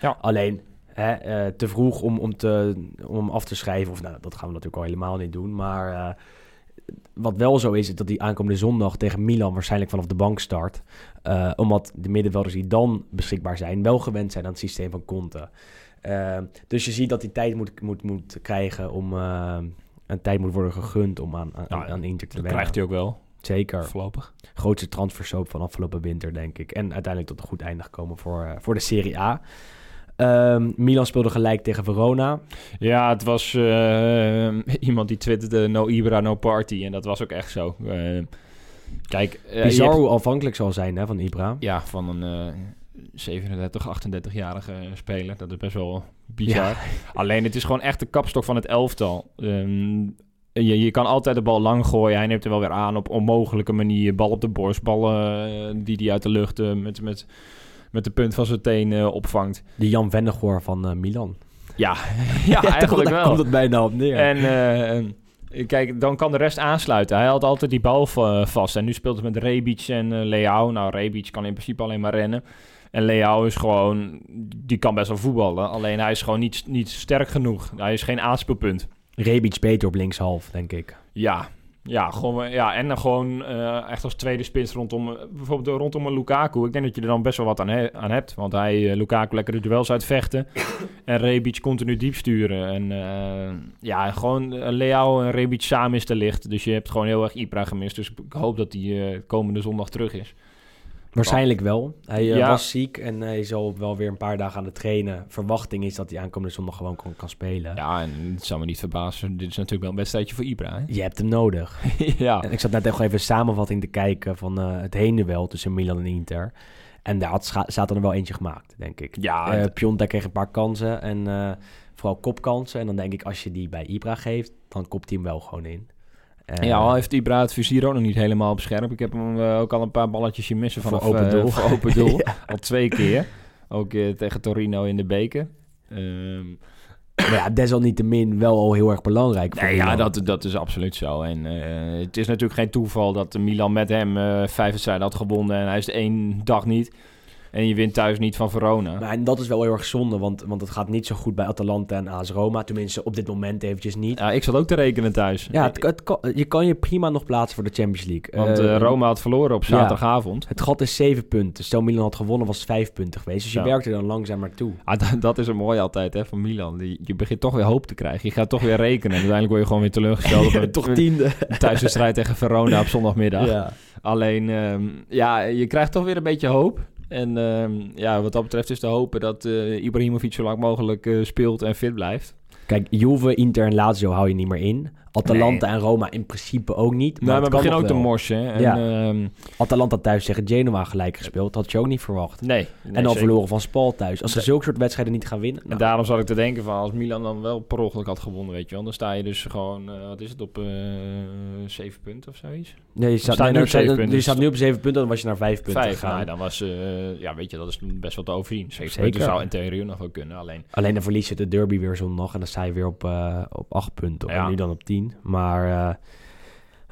C: Ja.
B: Alleen hè, eh, te vroeg om, om, te, om hem af te schrijven. Of nou, dat gaan we natuurlijk al helemaal niet doen. Maar eh, wat wel zo is, is dat die aankomende zondag tegen Milan waarschijnlijk vanaf de bank start. Omdat de middenvelders die dan beschikbaar zijn, wel gewend zijn aan het systeem van Conte. Dus je ziet dat die tijd moet, moet, moet krijgen om. Een tijd moet worden gegund om aan, aan, aan Inter te
C: dat
B: wennen.
C: krijgt hij ook wel,
B: Zeker.
C: voorlopig.
B: Grootste transfersoop van afgelopen winter, denk ik. En uiteindelijk tot een goed einde gekomen voor, eh, voor de Serie A. Ehm, Milan speelde gelijk tegen Verona.
C: Ja, het was eh, iemand die twitterde no Ibra, no party. En dat was ook echt zo. Eh, kijk,
B: Bizar hoe afhankelijk zal zijn hè, van Ibra.
C: ja, van een 37, 38-jarige speler. Dat is best wel bizar. Alleen het is gewoon echt de kapstok van het elftal. Ehm, je, je kan altijd de bal lang gooien. Hij neemt er wel weer aan op onmogelijke manier. Bal op de borst, ballen eh, die hij uit de lucht eh, met, met, met de punt van zijn teen opvangt.
B: De Jan Vennegoor van eh, Milan.
C: Ja, ja eigenlijk
B: Daar
C: wel.
B: komt het bijna op neer.
C: En kijk, dan kan de rest aansluiten. Hij had altijd die bal va- vast. En nu speelt het met Rebic en Leao. Nou, Rebic kan in principe alleen maar rennen. En Leao is gewoon... Die kan best wel voetballen. Alleen hij is gewoon niet, niet sterk genoeg. Hij is geen aanspeelpunt.
B: Rebic beter op linkshalf, denk ik.
C: Ja, ja, gewoon, ja en dan gewoon eh, echt als tweede spits rondom... bijvoorbeeld rondom een Lukaku. Ik denk dat je er dan best wel wat aan, he- aan hebt. Want hij, eh, Lukaku lekker de duels uitvechten. en Rebic continu diep sturen. En eh, ja, gewoon Leao en Rebic samen is te licht. Dus je hebt gewoon heel erg Ibra gemist. Dus ik hoop dat hij komende zondag terug is.
B: Waarschijnlijk wel. Hij eh,
C: Ja.
B: was ziek en hij zal wel weer een paar dagen aan het trainen. Verwachting is dat hij aankomende zondag gewoon kan, kan spelen.
C: Ja, en het zou me niet verbazen. Dit is natuurlijk wel een wedstrijdje voor Ibra, hè?
B: Je hebt hem nodig.
C: ja.
B: En ik zat net even een samenvatting te kijken van eh, het heenduel tussen Milan en Inter. En daar had, zaten er wel eentje gemaakt, denk ik.
C: Ja, het-
B: Piontek kreeg een paar kansen en vooral kopkansen. En dan denk ik, als je die bij Ibra geeft, dan kopt hij hem wel gewoon in. Eh,
C: Ja, al heeft Ibra het vizier ook nog niet helemaal op scherp. Ik heb hem eh, ook al een paar balletjes zien missen vanaf
B: open
C: eh,
B: doel.
C: open doel.
B: Ja.
C: Al twee keer. Ook eh, tegen Torino in de beker. Ehm,
B: Maar ja, desalniettemin wel al heel erg belangrijk. Voor
C: Nee, ja, dat, dat is absoluut zo. En eh, het is natuurlijk geen toeval dat Milan met hem eh vijf wedstrijden had gewonnen en hij is de één dag niet. En je wint thuis niet van Verona.
B: Maar en dat is wel heel erg zonde, want, want het gaat niet zo goed bij Atalanta en AS Roma. Tenminste, op dit moment eventjes niet.
C: Ja, ik zat ook te rekenen thuis.
B: Ja, het, het kan- je kan je prima nog plaatsen voor de Champions League.
C: Want
B: Eh,
C: eh, Roma had verloren op zaterdagavond.
B: Het gat is zeven punten. Stel Milan had gewonnen, was het vijf punten geweest. Dus je
C: Ja.
B: werkt er dan langzaam naartoe.
C: Ah, dat, dat is een mooi altijd hè, van Milan. Die, je begint toch weer hoop te krijgen. Je gaat toch weer rekenen. En uiteindelijk word je gewoon weer teleurgesteld.
B: Toch tiende.
C: thuiswedstrijd tegen Verona op zondagmiddag.
B: Ja.
C: Alleen, ehm, ja, je krijgt toch weer een beetje hoop. En ehm, ja, wat dat betreft is te hopen dat eh Ibrahimovic zo lang mogelijk eh, speelt en fit blijft.
B: Kijk, Juve, Inter en Lazio hou je niet meer in. Atalanta en Roma in principe ook niet. Maar
C: we beginnen
B: nog
C: ook te
B: wel.
C: morsen. hè. En,
B: Ja.
C: ehm,
B: Atalanta thuis tegen Genoa gelijk gespeeld. Had je ook niet verwacht.
C: nee.
B: en dan verloren van Spal thuis. Als ze zulke soort wedstrijden niet gaan winnen...
C: En
B: nou,
C: daarom zat ik te denken van als Milan dan wel per ongeluk had gewonnen, weet je wel. Dan sta je dus gewoon, eh, wat is het, op eh zeven punten of zoiets?
B: nee, je staat,
C: nu op
B: nou,
C: zeven punten,
B: je staat nu op zeven punten. Dan was je naar vijf punten
C: Vijf,
B: gegaan.
C: nou, dan was, eh, ja, weet je, dat is best wel te overzien. Zeven
B: Zeker.
C: punten zou in theorie nog wel kunnen, alleen...
B: Alleen dan verlies je de derby weer zondag. En dan sta je weer op, op acht punten.
C: Ja.
B: En nu dan op tien. Maar...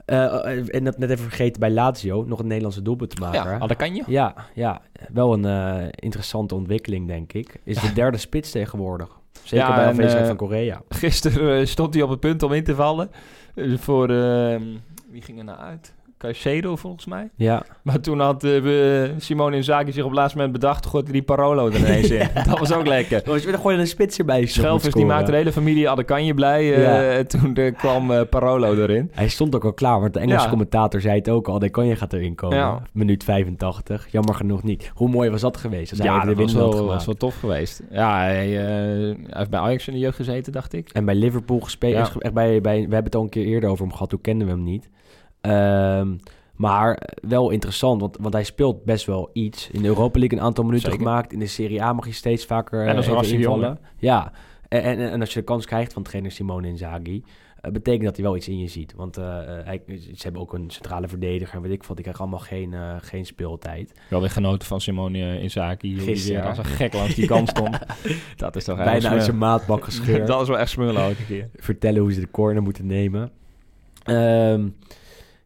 B: eh, eh, en dat net even vergeten bij Lazio. Nog een Nederlandse doelpunt te maken.
C: Ja, ah, dat kan je.
B: Ja, ja, wel een eh, interessante ontwikkeling, denk ik. Is de derde spits tegenwoordig. Zeker
C: Ja,
B: bij
C: en,
B: afwezigheid van Korea.
C: Gisteren stond hij op het punt om in te vallen. voor, wie ging er nou uit? Caicedo volgens mij.
B: Ja,
C: Maar toen had we- Simone Inzaghi zich op het laatste moment bedacht, gooide die Parolo er ineens in. Dat was ook lekker.
B: was je gewoon een spits erbij.
C: Schelvis die maakte de hele familie Adekanje blij. eh,
B: Ja.
C: en Toen eh, kwam eh, Parolo erin.
B: Hij stond ook al klaar, want de Engelse
C: Ja.
B: commentator zei het ook al. De je gaat erin komen.
C: Ja.
B: Minuut 85. Jammer genoeg niet. Hoe mooi was dat geweest? Als hij
C: ja,
B: even
C: dat
B: de
C: was wel, was wel tof geweest. Ja, hij, hij heeft bij Ajax in de jeugd gezeten, dacht ik.
B: En bij Liverpool gespeeld. Echt bij, bij, we hebben het al een keer eerder over hem gehad. Toen kenden we hem niet. Ehm, maar wel interessant, want, want hij speelt best wel iets. In de Europa League een aantal minuten
C: Zeker.
B: gemaakt. In de Serie A mag je steeds vaker
C: En
B: eh, even invallen. Ja, en, en, en als je de kans krijgt van trainer Simone Inzaghi... eh, betekent dat hij wel iets in je ziet. Want eh, hij, ze hebben ook een centrale verdediger en weet ik wat. Die krijgen allemaal geen, eh, geen speeltijd.
C: Wel weer genoten van Simone Inzaghi. die weer als een gek langs die kant stond. dat is toch
B: Bijna uit zijn maatbak gescheurd.
C: Dat is wel echt smullen elke keer.
B: vertellen hoe ze de corner moeten nemen. Ehm,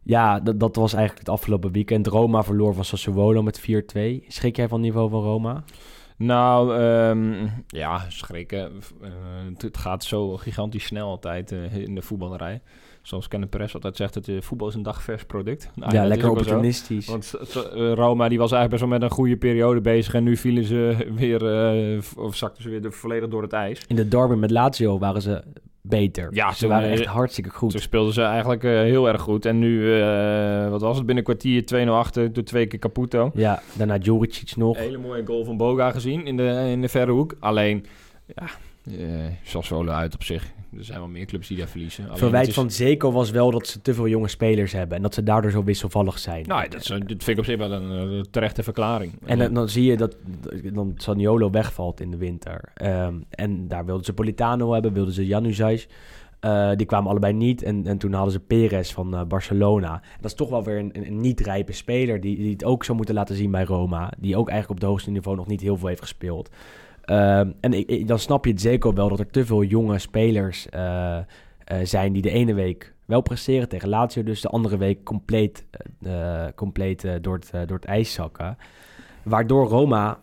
B: ja, dat, dat was eigenlijk het afgelopen weekend. Roma verloor van Sassuolo met 4-2. Schrik jij van het niveau van Roma?
C: Nou, ehm, ja, schrikken. Eh, het, het gaat zo gigantisch snel altijd eh, in de voetballerij. Zoals Kenneth Perez altijd zegt, het eh, voetbal is een dagvers product. Nou,
B: ja,
C: dat is
B: lekker
C: zo.
B: opportunistisch.
C: Want Roma die was eigenlijk best wel met een goede periode bezig. En nu vielen ze weer, of zakten ze weer de, volledig door het ijs.
B: In de derby met Lazio waren ze beter.
C: Ja,
B: ze
C: ze
B: waren echt hartstikke goed.
C: Toen speelden ze eigenlijk eh, heel erg goed. En nu, eh, wat was het, binnen kwartier 2-0 achter door twee keer Caputo.
B: Ja, daarna Juricic nog.
C: Een hele mooie goal van Boga gezien in de, in de verre hoek. Alleen, ja, eh Sassuolo uit op zich. Er zijn wel meer clubs die daar verliezen.
B: Verwijt
C: is-
B: van Zeko was wel dat ze te veel jonge spelers hebben. En dat ze daardoor zo wisselvallig zijn.
C: Nou, dat, is, dat vind ik op zich wel een eh, terechte verklaring.
B: En dan, dan zie je dat dan Saniolo wegvalt in de winter. Ehm, en daar wilden ze Politano hebben, wilden ze Januzaj. Eh die kwamen allebei niet. En, en toen hadden ze Perez van Barcelona. Dat is toch wel weer een, een, een niet-rijpe speler... Die, die het ook zou moeten laten zien bij Roma. Die ook eigenlijk op het hoogste niveau nog niet heel veel heeft gespeeld. Ehm, en dan snap je het zeker wel dat er te veel jonge spelers eh, eh, zijn... die de ene week wel presteren tegen Lazio... dus de andere week compleet, eh, compleet door, het, door het ijs zakken. Waardoor Roma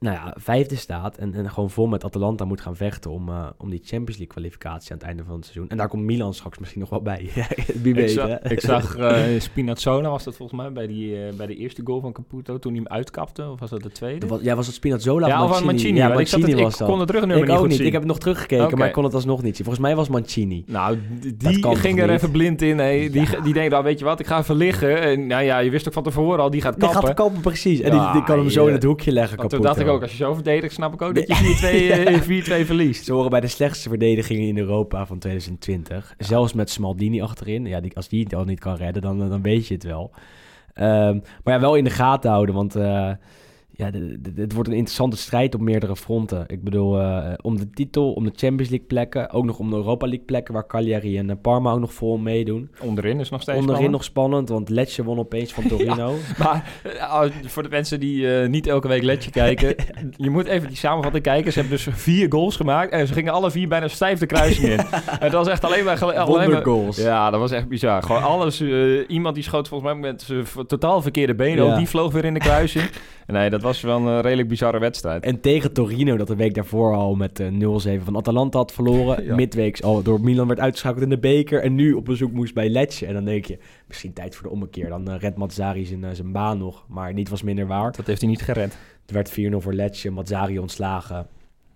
B: nou ja, vijfde staat en, en gewoon vol met Atalanta moet gaan vechten om, eh, om die Champions League kwalificatie aan het einde van het seizoen. En daar komt Milan straks misschien nog wel bij. Wie
C: Ik
B: weet,
C: zag,
B: hè?
C: ik zag eh, Spinazzola, was dat volgens mij, bij, die, eh, bij de eerste goal van Caputo, toen hij hem uitkapte. Of was dat de tweede?
B: Dat was- ja, was het Spinazzola
C: ja,
B: of Mancini?
C: Mancini.
B: Ja,
C: want ik, zat
B: Mancini
C: het,
B: was
C: ik
B: dat.
C: kon het terugnummer
B: Ik
C: niet
B: ook
C: goed
B: niet.
C: zien.
B: Ik heb het nog teruggekeken, maar ik kon het alsnog niet zien. Volgens mij was Mancini.
C: Nou, die ging er
B: niet?
C: even blind in. Hey. Die, die denkt, nou weet je wat, ik ga even liggen. En nou ja, je wist ook van tevoren al, die gaat
B: Die
C: kappen.
B: gaat kappen, precies. En die, die kan hem zo in het hoekje leggen,
C: Want ook, als je zo verdedigt, snap ik ook dat je 4-2 eh, 4-2 verliest.
B: Ze horen bij de slechtste verdedigingen in Europa van 2020. Zelfs met Smaldini achterin. Ja, die, als die het al niet kan redden, dan, dan weet je het wel. Ehm, maar ja, wel in de gaten houden, want... eh, ja, dit wordt een interessante strijd op meerdere fronten. Ik bedoel, eh, om de titel, om de Champions League plekken, ook nog om de Europa League plekken, waar Cagliari en eh, Parma ook nog vol meedoen.
C: Onderin is nog steeds
B: Onderin
C: spannend.
B: nog spannend, want Lecce won opeens van Torino.
C: Maar eh, voor de mensen die niet elke week Letje kijken, je moet even die samenvatting kijken. Ze hebben dus vier goals gemaakt en ze gingen alle vier bijna stijf de kruising in. Het was echt alleen maar... gele- alleen maar
B: Wondergoals.
C: ja, dat was echt bizar. Gewoon alles. iemand die schoot volgens mij met zijn totaal verkeerde benen.
B: Ja.
C: Die vloog weer in de kruising. nee, dat was wel een redelijk bizarre wedstrijd.
B: En tegen Torino, dat de week daarvoor al met eh, 0-7 van Atalanta had verloren.
C: Ja.
B: Midweeks al door Milan werd uitgeschakeld in de beker. En nu op bezoek moest bij Lecce. En dan denk je, misschien tijd voor de ommekeer. Dan eh, redt Mazzari zijn, eh, zijn baan nog. Maar niet was minder waard.
C: Dat heeft hij niet gered.
B: Het werd 4-0 voor Lecce, Mazzari ontslagen.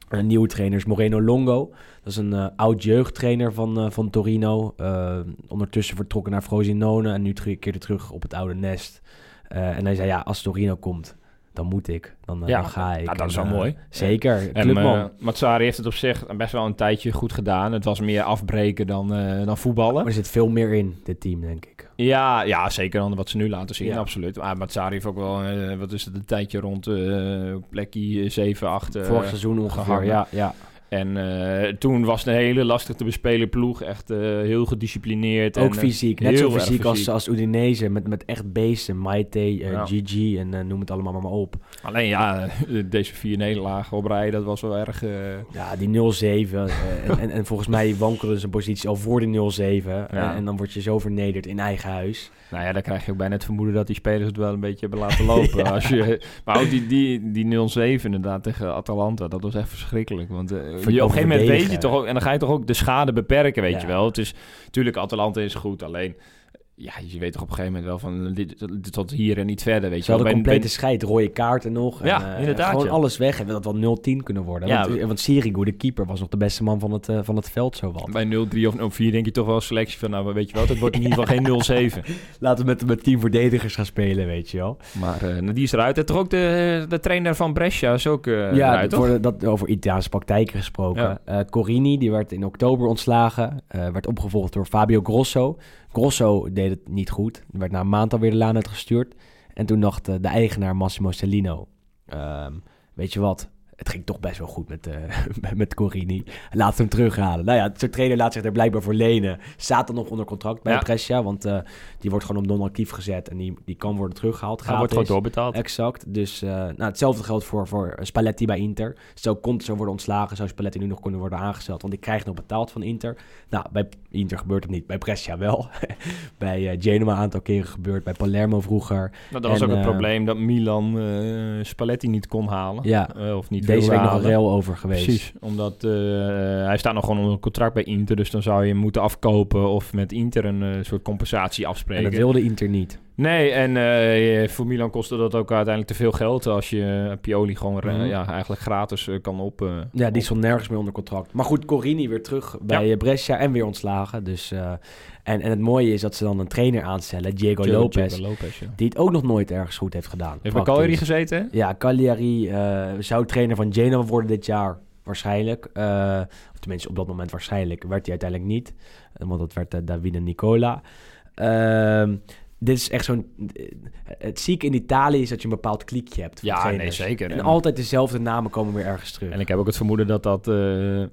B: Een nieuwe trainer is Moreno Longo. Dat is een eh, oud jeugdtrainer van, eh, van Torino. Eh, ondertussen vertrokken naar Frosinone en nu keerde terug op het oude nest. Eh, en hij zei, ja, als Torino komt, dan moet ik. Dan, eh,
C: Ja,
B: dan ga ik.
C: ja, dat is wel
B: eh,
C: mooi.
B: Zeker,
C: En
B: clubman.
C: eh, Matsari heeft het op zich best wel een tijdje goed gedaan. Het was meer afbreken dan, eh, dan voetballen.
B: maar er zit veel meer in, dit team, denk ik.
C: Ja, ja, zeker dan wat ze nu laten zien,
B: Ja.
C: absoluut. Maar Matsari heeft ook wel, wat is het, een tijdje rond eh plekje 7, 8 eh,
B: Vorig seizoen ongeveer,
C: gehangen.
B: ja. ja.
C: En eh, toen was het een hele lastig te bespelen ploeg. Echt eh, heel gedisciplineerd.
B: Ook
C: en, eh,
B: fysiek, net zo fysiek als, als Udinese, met, met echt beesten. Maite,
C: Ja.
B: Gigi en noem het allemaal maar op.
C: Alleen ja, deze vier nederlagen op rij, dat was wel erg...
B: Ja, die 0-7. eh, en, en, en volgens mij wankelde zijn positie al voor de 0-7. En, en dan word je zo vernederd in eigen huis.
C: Nou ja, dan krijg je ook bijna het vermoeden dat die spelers het wel een beetje hebben laten lopen. Als je, maar ook die, die, die 0-7 inderdaad tegen Atalanta, dat was echt verschrikkelijk. Want op een gegeven moment weet je toch ook, en dan ga je toch ook de schade beperken, weet
B: Ja.
C: je wel. Het is, natuurlijk, Atalanta is goed, alleen... Ja, je weet toch op een gegeven moment wel van dit, tot hier en niet verder, weet je wel. Ben-
B: complete scheid, rode kaarten nog. En,
C: Ja,
B: eh,
C: inderdaad,
B: Gewoon
C: ja.
B: alles weg. En dat wel 0-10 kunnen worden.
C: Ja,
B: want,
C: we-
B: want Sirigu, de keeper, was nog de beste man van het, eh, van het veld, zo wat.
C: Bij 0-3 of 0-4 denk je toch wel selectie van, nou weet je wel, het wordt in ieder geval geen 0-7.
B: Laten we met, met tien verdedigers gaan spelen, weet je wel.
C: Maar eh, nou, die is eruit. En toch ook de, de trainer van Brescia is ook eh,
B: ja,
C: eruit, toch?
B: voor de- dat, over Italiaanse praktijken gesproken. Corini, die werd in oktober ontslagen. werd opgevolgd door Fabio Grosso. Grosso deed het niet goed. Die werd na een maand alweer de laan uitgestuurd. En toen dacht eh, de eigenaar Massimo Cellino... ehm, weet je wat, het ging toch best wel goed met, eh met Corini. Laat hem terughalen. Nou ja, zo'n trainer laat zich er blijkbaar voor lenen. Staat dan nog onder contract bij
C: Ja.
B: Brescia. Want eh, die wordt gewoon op non-actief gezet. En die, die kan worden teruggehaald.
C: Hij wordt gewoon doorbetaald.
B: Exact. Dus eh, nou, hetzelfde geldt voor, voor Spalletti bij Inter. Stel Conte zou worden ontslagen, zou Spalletti nu nog kunnen worden aangesteld. Want die krijgt nog betaald van Inter. Nou, bij Inter gebeurt het niet. Bij Brescia wel. bij Genoa een aantal keren gebeurd. Bij Palermo vroeger.
C: Nou, dat was ook het probleem dat Milan Spalletti niet kon halen.
B: Ja.
C: Of niet
B: Deze week nog een
C: halen.
B: rel over geweest.
C: Precies, omdat eh, hij staat nog gewoon onder contract bij Inter. Dus dan zou je hem moeten afkopen of met Inter een eh, soort compensatie
B: En
C: afspreken.
B: dat wilde Inter niet.
C: Nee, en eh, voor Milan kostte dat ook uiteindelijk te veel geld als je Pioli gewoon
B: Mhm.
C: ja, eigenlijk gratis kan op.
B: Ja, die stond nergens meer onder contract. Maar goed, Corini weer terug bij Brescia en weer ontslagen. Dus, en, en het mooie is dat ze dan een trainer aanstellen, Diego
C: Diego
B: Lopez.
C: Lopez, ja.
B: Die het ook nog nooit ergens goed heeft gedaan.
C: Heeft bij. Cagliari gezeten? hè?
B: Ja, Cagliari eh, zou trainer van Genoa worden dit jaar. Waarschijnlijk. Eh, of tenminste, op dat moment waarschijnlijk. Werd hij uiteindelijk niet. Eh, want dat werd uh, Davide Nicola. Ehm, dit is echt zo'n... Het zieke in Italië is dat je een bepaald kliekje hebt. van
C: Ja, nee, zeker.
B: En
C: En-
B: altijd dezelfde namen komen weer ergens terug.
C: En ik heb ook het vermoeden dat dat... eh,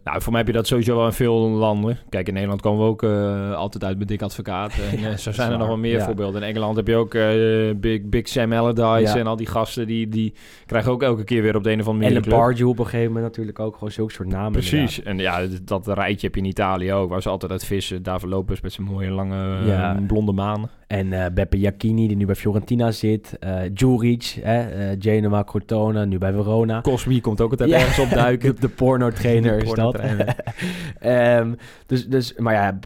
C: nou, voor mij heb je dat sowieso wel in veel landen. Kijk, in Nederland komen we ook eh, altijd uit met dik advocaat. En eh, zo zijn er nog wel meer
B: ja.
C: voorbeelden. In Engeland heb je ook Big, Big Sam Allardyce
B: Ja.
C: en al die gasten. Die, die krijgen ook elke keer weer op de een of andere
B: en
C: manier
B: een
C: een.
B: Pardew op een gegeven moment natuurlijk ook. Gewoon zulke soort namen.
C: Precies. En ja, dat rijtje heb je in Italië ook. Waar ze altijd uit vissen. David Lopez met zijn mooie lange blonde maan.
B: En eh Beppe Jacchini, die nu bij Fiorentina zit. eh Juric, eh, Genoa, Crotone, nu bij Verona.
C: Cosmi komt ook altijd
B: Ja.
C: ergens opduiken.
B: De, de porno-trainer
C: De
B: is dat. Ehm, dus, dus, maar ja,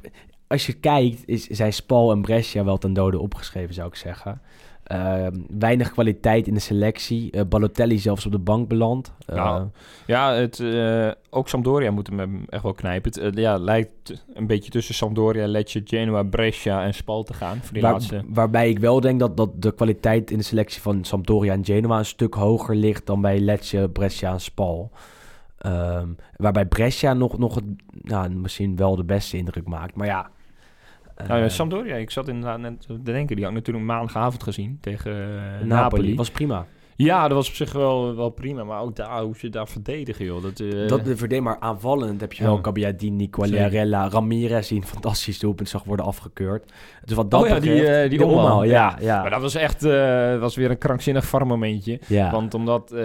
B: als je kijkt, is, zijn Spal en Brescia wel ten dode opgeschreven, zou ik zeggen. Ehm, weinig kwaliteit in de selectie. Eh, Balotelli zelfs op de bank beland. Eh,
C: Nou, Ja, het, eh, ook Sampdoria moet hem echt wel knijpen. Het ja, lijkt een beetje tussen Sampdoria, Lecce, Genoa, Brescia en Spal te gaan. Voor die
B: waar-
C: laatste.
B: waarbij ik wel denk dat, dat de kwaliteit in de selectie van Sampdoria en Genoa een stuk hoger ligt dan bij Lecce, Brescia en Spal. Ehm, waarbij Brescia nog, nog het, nou, misschien wel de beste indruk maakt. Maar ja.
C: Nou, ja,
B: eh,
C: Sampdoria, ik zat inderdaad net te denken. Die had ik natuurlijk maandagavond gezien tegen eh, Napoli.
B: Napoli was prima.
C: Ja, dat was op zich wel, wel prima. Maar ook daar, hoe ze daar verdedigen, joh. Dat, uh...
B: dat de verdedigen, maar aanvallend heb je wel Cabbiadini, Quagliarella, Ramirez... die een fantastisch doelpunt zag worden afgekeurd. Dus wat dat
C: oh ja, die, uh, die, die
B: omhaal, ja, ja.
C: Maar dat was echt uh, was weer een krankzinnig var momentje.
B: Ja.
C: Want omdat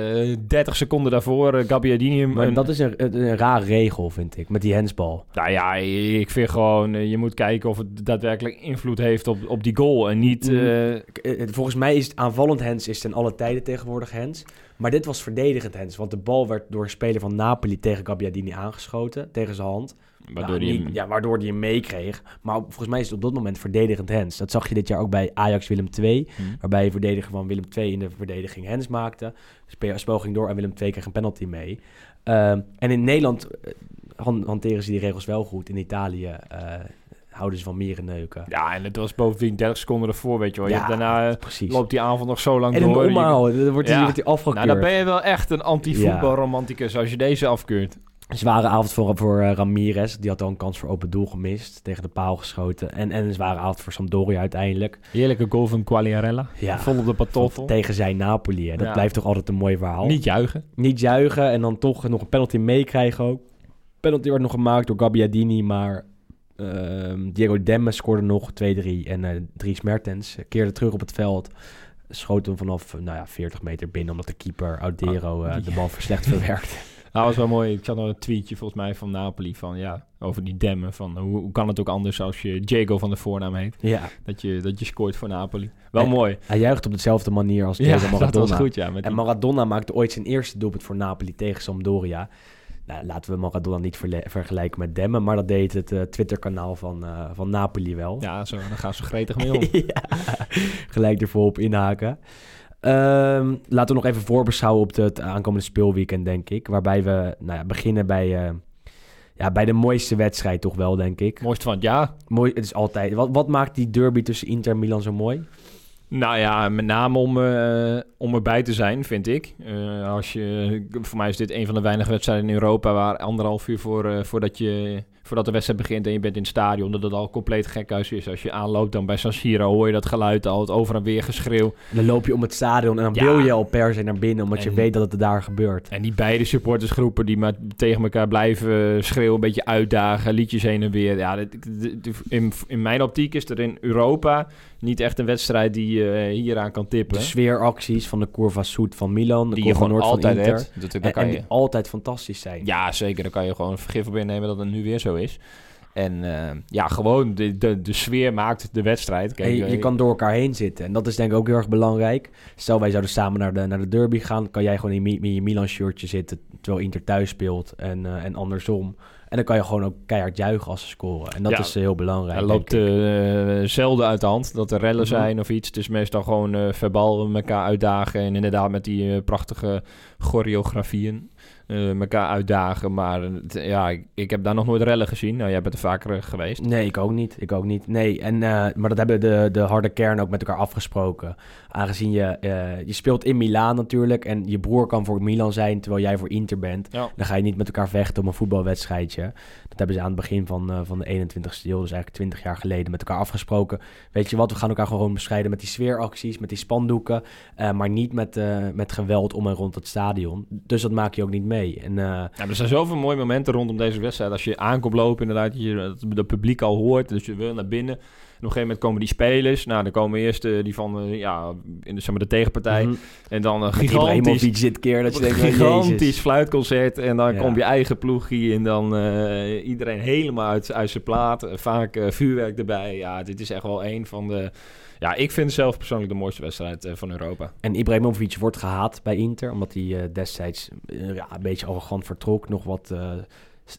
C: 30 seconden daarvoor uh, Gabbiadini...
B: Maar een... dat is een, een, raar regel, vind ik, met die hensbal.
C: Nou ja, ik vind gewoon... je moet kijken of het daadwerkelijk invloed heeft op, op die goal. En niet...
B: Mm. Volgens mij is het aanvallend hens is ten alle tijden tegenwoordig hens. Maar dit was verdedigend hens. Want de bal werd door een speler van Napoli tegen Gabbiadini aangeschoten. Tegen zijn hand.
C: Waardoor
B: nou,
C: hij
B: niet, ja, waardoor hem meekreeg. Maar volgens mij is het op dat moment verdedigend hens. Dat zag je dit jaar ook bij Ajax Willem 2.
C: Hmm.
B: Waarbij je verdediger van Willem 2 in de verdediging hens maakte. Spel ging door en Willem 2 kreeg een penalty mee. Um, en in Nederland uh, hanteren ze die regels wel goed. In Italië uh, houden ze van mierenneuken.
C: Ja, en het was bovendien 30 seconden ervoor, weet je wel. Je
B: Ja,
C: hebt daarna
B: precies.
C: loopt die avond nog zo lang
B: En
C: door. Je-
B: omhaal, dan wordt hij
C: Ja.
B: wordt afgekeurd.
C: Nou, dan ben je wel echt een anti-voetbalromanticus als je deze afkeurt.
B: Zware avond voor, voor eh, Ramirez. Die had al een kans voor open doel gemist. Tegen de paal geschoten. En, en een zware avond voor Sampdoria uiteindelijk.
C: Heerlijke goal van Quagliarella.
B: Ja.
C: Vol op de patoffel.
B: Tegen zijn Napoli. Hè. Dat
C: Ja.
B: blijft toch altijd een mooi verhaal.
C: Niet juichen.
B: Niet juichen en dan toch nog een penalty meekrijgen ook. Penalty werd nog gemaakt door Gabbiadini, maar Diego Demme scoorde nog 2-3. En eh Dries Mertens keerde terug op het veld. Schoot hem vanaf eh, nou ja, 40 meter binnen, omdat de keeper Audero eh,
C: die-
B: de bal slecht verwerkte.
C: Nou, was wel mooi. Ik zat nog een tweetje volgens mij van Napoli van ja, over die demmen. Van hoe, hoe kan het ook anders als je Diego van de voornaam heet?
B: ja,
C: Dat je, dat je scoort voor Napoli. Wel
B: En-
C: mooi.
B: hij juicht op dezelfde manier als Diego
C: Ja,
B: Maradona.
C: dat was goed, ja. Met
B: En
C: die-
B: Maradona maakte ooit zijn eerste doelpunt voor Napoli tegen Sampdoria. Nou, laten we Maradona niet vergelijken met Demme, maar dat deed het eh, Twitterkanaal van, eh, van Napoli wel.
C: ja, zo, dan gaan ze gretig mee om.
B: ja, gelijk ervoor op inhaken. Ehm, laten we nog even voorbeschouwen op het aankomende speelweekend, denk ik. Waarbij we nou ja, beginnen bij, eh, ja, bij de mooiste wedstrijd toch wel, denk ik.
C: Mooiste van het jaar.
B: Mooi, het is altijd... Wat, wat maakt die derby tussen Inter en Milan zo mooi?
C: Nou ja, met name om, eh, om erbij te zijn, vind ik. Eh, als je, voor mij is dit een van de weinige wedstrijden in Europa waar anderhalf uur voor, eh, voordat, je, voordat de wedstrijd begint en je bent in het stadion, dat het al compleet gekhuis is. Als je aanloopt dan bij San Siro hoor je dat geluid al, het over en weer geschreeuw.
B: Dan loop je om het stadion en dan
C: Ja.
B: wil je al per se naar binnen, omdat je weet dat het daar gebeurt.
C: En die beide supportersgroepen die maar tegen elkaar blijven schreeuwen, een beetje uitdagen, liedjes heen en weer. Ja, in, in mijn optiek is er in Europa niet echt een wedstrijd die je hieraan kan tippen.
B: De sfeeracties van de Curva Sud van Milan, de
C: die je gewoon
B: Noord
C: altijd
B: van Inter.
C: hebt. Dat, kan
B: en
C: je.
B: die altijd fantastisch zijn.
C: Ja, zeker. Dan kan je gewoon vergif op innemen dat het nu weer zo is. En eh, ja, gewoon de, de, de sfeer maakt de wedstrijd. Kijk,
B: je, je
C: eh,
B: kan door elkaar heen zitten. En dat is denk ik ook heel erg belangrijk. Stel, wij zouden samen naar de, naar de derby gaan. Kan jij gewoon in, je Milan-shirtje zitten terwijl Inter thuis speelt. En, eh, en andersom. En dan kan je gewoon ook keihard juichen als ze scoren. En dat
C: Ja.
B: is heel belangrijk.
C: Hij loopt eh, zelden uit de hand dat er rellen
B: Mhm.
C: zijn of iets. Het is meestal gewoon verbaal elkaar uitdagen. En inderdaad met die prachtige choreografieën elkaar uitdagen. Maar eh, het- ja, ik, ik heb daar nog nooit rellen gezien. Nou, jij bent er vaker eh, geweest.
B: Nee, ik ook niet. Ik ook niet. Nee, en, maar dat hebben de, de harde kern ook met elkaar afgesproken. Aangezien je, je speelt in Milaan natuurlijk. En je broer kan voor Milan zijn terwijl jij voor Inter bent.
C: Ja.
B: Dan ga je niet met elkaar vechten om een voetbalwedstrijdje. Dat hebben ze aan het begin van, van de 21ste eeuw, dus eigenlijk 20 jaar geleden, met elkaar afgesproken. Weet je wat, we gaan elkaar gewoon bestrijden met die sfeeracties, met die spandoeken. maar niet met, met geweld om en rond het stadion. Dus dat maak je ook niet mee. En, eh,
C: Ja, er zijn zoveel mooie momenten rondom deze wedstrijd. Als je aankomt lopen, inderdaad, je dat het publiek al hoort. Dus je wil naar binnen. En op een gegeven moment komen die spelers. Nou, dan komen eerst eh, die van eh, ja, in de, zeg maar, de tegenpartij.
B: mhm.
C: En dan een gigantisch,
B: dit keer, dat je denkt, oh,
C: gigantisch
B: Jezus.
C: fluitconcert. En dan
B: Ja.
C: komt je eigen ploegie. En dan iedereen helemaal uit, uit zijn plaat. Vaak vuurwerk erbij. Ja, dit is echt wel een van de... Ja, ik vind zelf persoonlijk de mooiste wedstrijd eh, van Europa.
B: En Ibrahimovic wordt gehaat bij Inter, omdat hij eh, destijds eh, ja, een beetje arrogant vertrok. Nog wat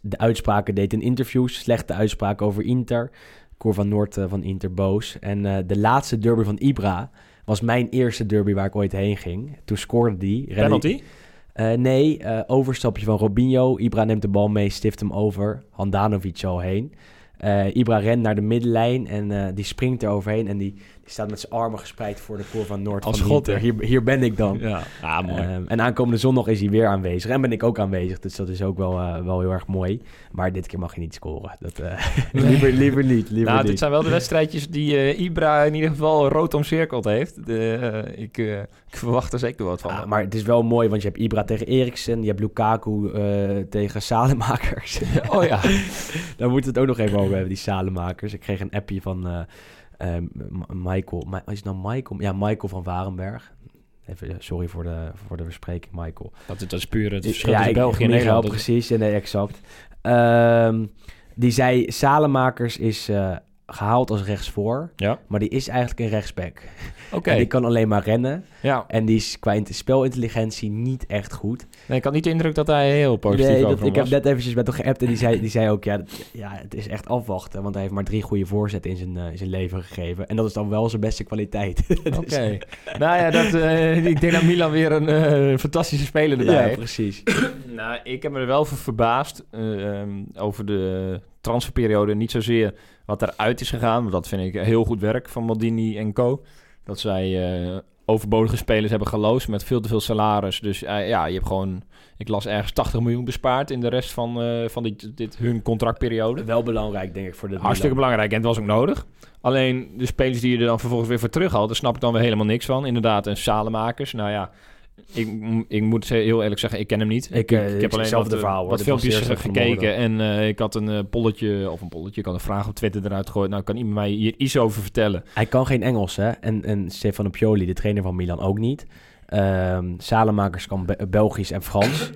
B: de uitspraken deed in interviews, slechte uitspraken over Inter. Cor van Noord van Inter boos. En de laatste derby van Ibra was mijn eerste derby waar ik ooit heen ging. Toen scoorde die.
C: Penalty?
B: Eh, nee, overstapje van Robinho. Ibra neemt de bal mee, stift hem over. Handanovic al heen. Eh, Ibra rent naar de middenlijn en die springt er overheen. En die, die staat met zijn armen gespreid voor de koor van Noord
C: Als
B: van
C: God?
B: Hier, hier ben ik dan.
C: Ja, ah, mooi.
B: Ehm, en aankomende zondag is hij weer aanwezig. En ben ik ook aanwezig. Dus dat is ook wel, eh, wel heel erg mooi. Maar dit keer mag je niet scoren. Dat, eh, liever, liever niet. Liever
C: nou,
B: niet.
C: dit zijn wel de wedstrijdjes die eh, Ibra in ieder geval rood omcirkeld heeft. De, ik, ik verwacht er zeker wat van.
B: Ja, maar het is wel mooi, want je hebt Ibra tegen Eriksen. Je hebt Lukaku tegen Salemakers.
C: oh ja.
B: Daar moeten we het ook nog even over hebben, die Salemakers. Ik kreeg een appje van eh, eh, M- Michael. Ma- is het nou Michael? Ja, Michael van Warenberg. Even, sorry voor de, voor de verspreking, Michael.
C: Dat, dat is puur het verschil tussen
B: ik-
C: België en Nederland.
B: Precies. Ja, nee, exact. Ehm, die zei, Salemakers is eh, gehaald als rechtsvoor.
C: Ja,
B: Maar die is eigenlijk een rechtsback.
C: oké.
B: En die kan alleen maar rennen.
C: Ja,
B: En die is qua int- spelintelligentie niet echt goed.
C: nee, ik had niet de indruk dat hij heel positief
B: Nee,
C: over
B: dat, ik heb net eventjes met hem geappt en die zei, die zei ook... Ja, dat- ja, het is echt afwachten, want hij heeft maar drie goede voorzetten in zijn, eh, in zijn leven gegeven. En dat is dan wel zijn beste kwaliteit. Dus-
C: Oké. nou ja, dat, eh, ik denk dat Milan weer een eh, fantastische speler erbij
B: ja,
C: heeft.
B: precies.
C: Nou, ik heb me er wel voor verbaasd eh, ehm, over de transferperiode. Niet zozeer wat eruit is gegaan, want dat vind ik heel goed werk van Maldini en co. Dat zij eh, overbodige spelers hebben geloosd met veel te veel salaris. Dus eh, ja, je hebt gewoon, ik las ergens 80 miljoen bespaard in de rest van, eh, van dit, dit, hun contractperiode.
B: Wel belangrijk, denk ik, voor de
C: Hartstikke belangrijk en het was ook nodig. Alleen de spelers die je er dan vervolgens weer voor terughaalt, daar snap ik dan weer helemaal niks van. Inderdaad, een Salemakers. Nou ja, ik, ik moet heel eerlijk zeggen, ik ken hem niet.
B: Ik, eh, ik
C: heb alleen eh,
B: verhaal,
C: wat filmpjes gekeken en eh, ik had een eh, polletje, of een polletje, ik had een vraag op Twitter eruit gegooid. Nou, kan iemand mij hier iets over vertellen?
B: Hij kan geen Engels, hè? En, en Stefano Pioli, de trainer van Milan, ook niet. Ehm Salemakers kan Be- Belgisch en Frans.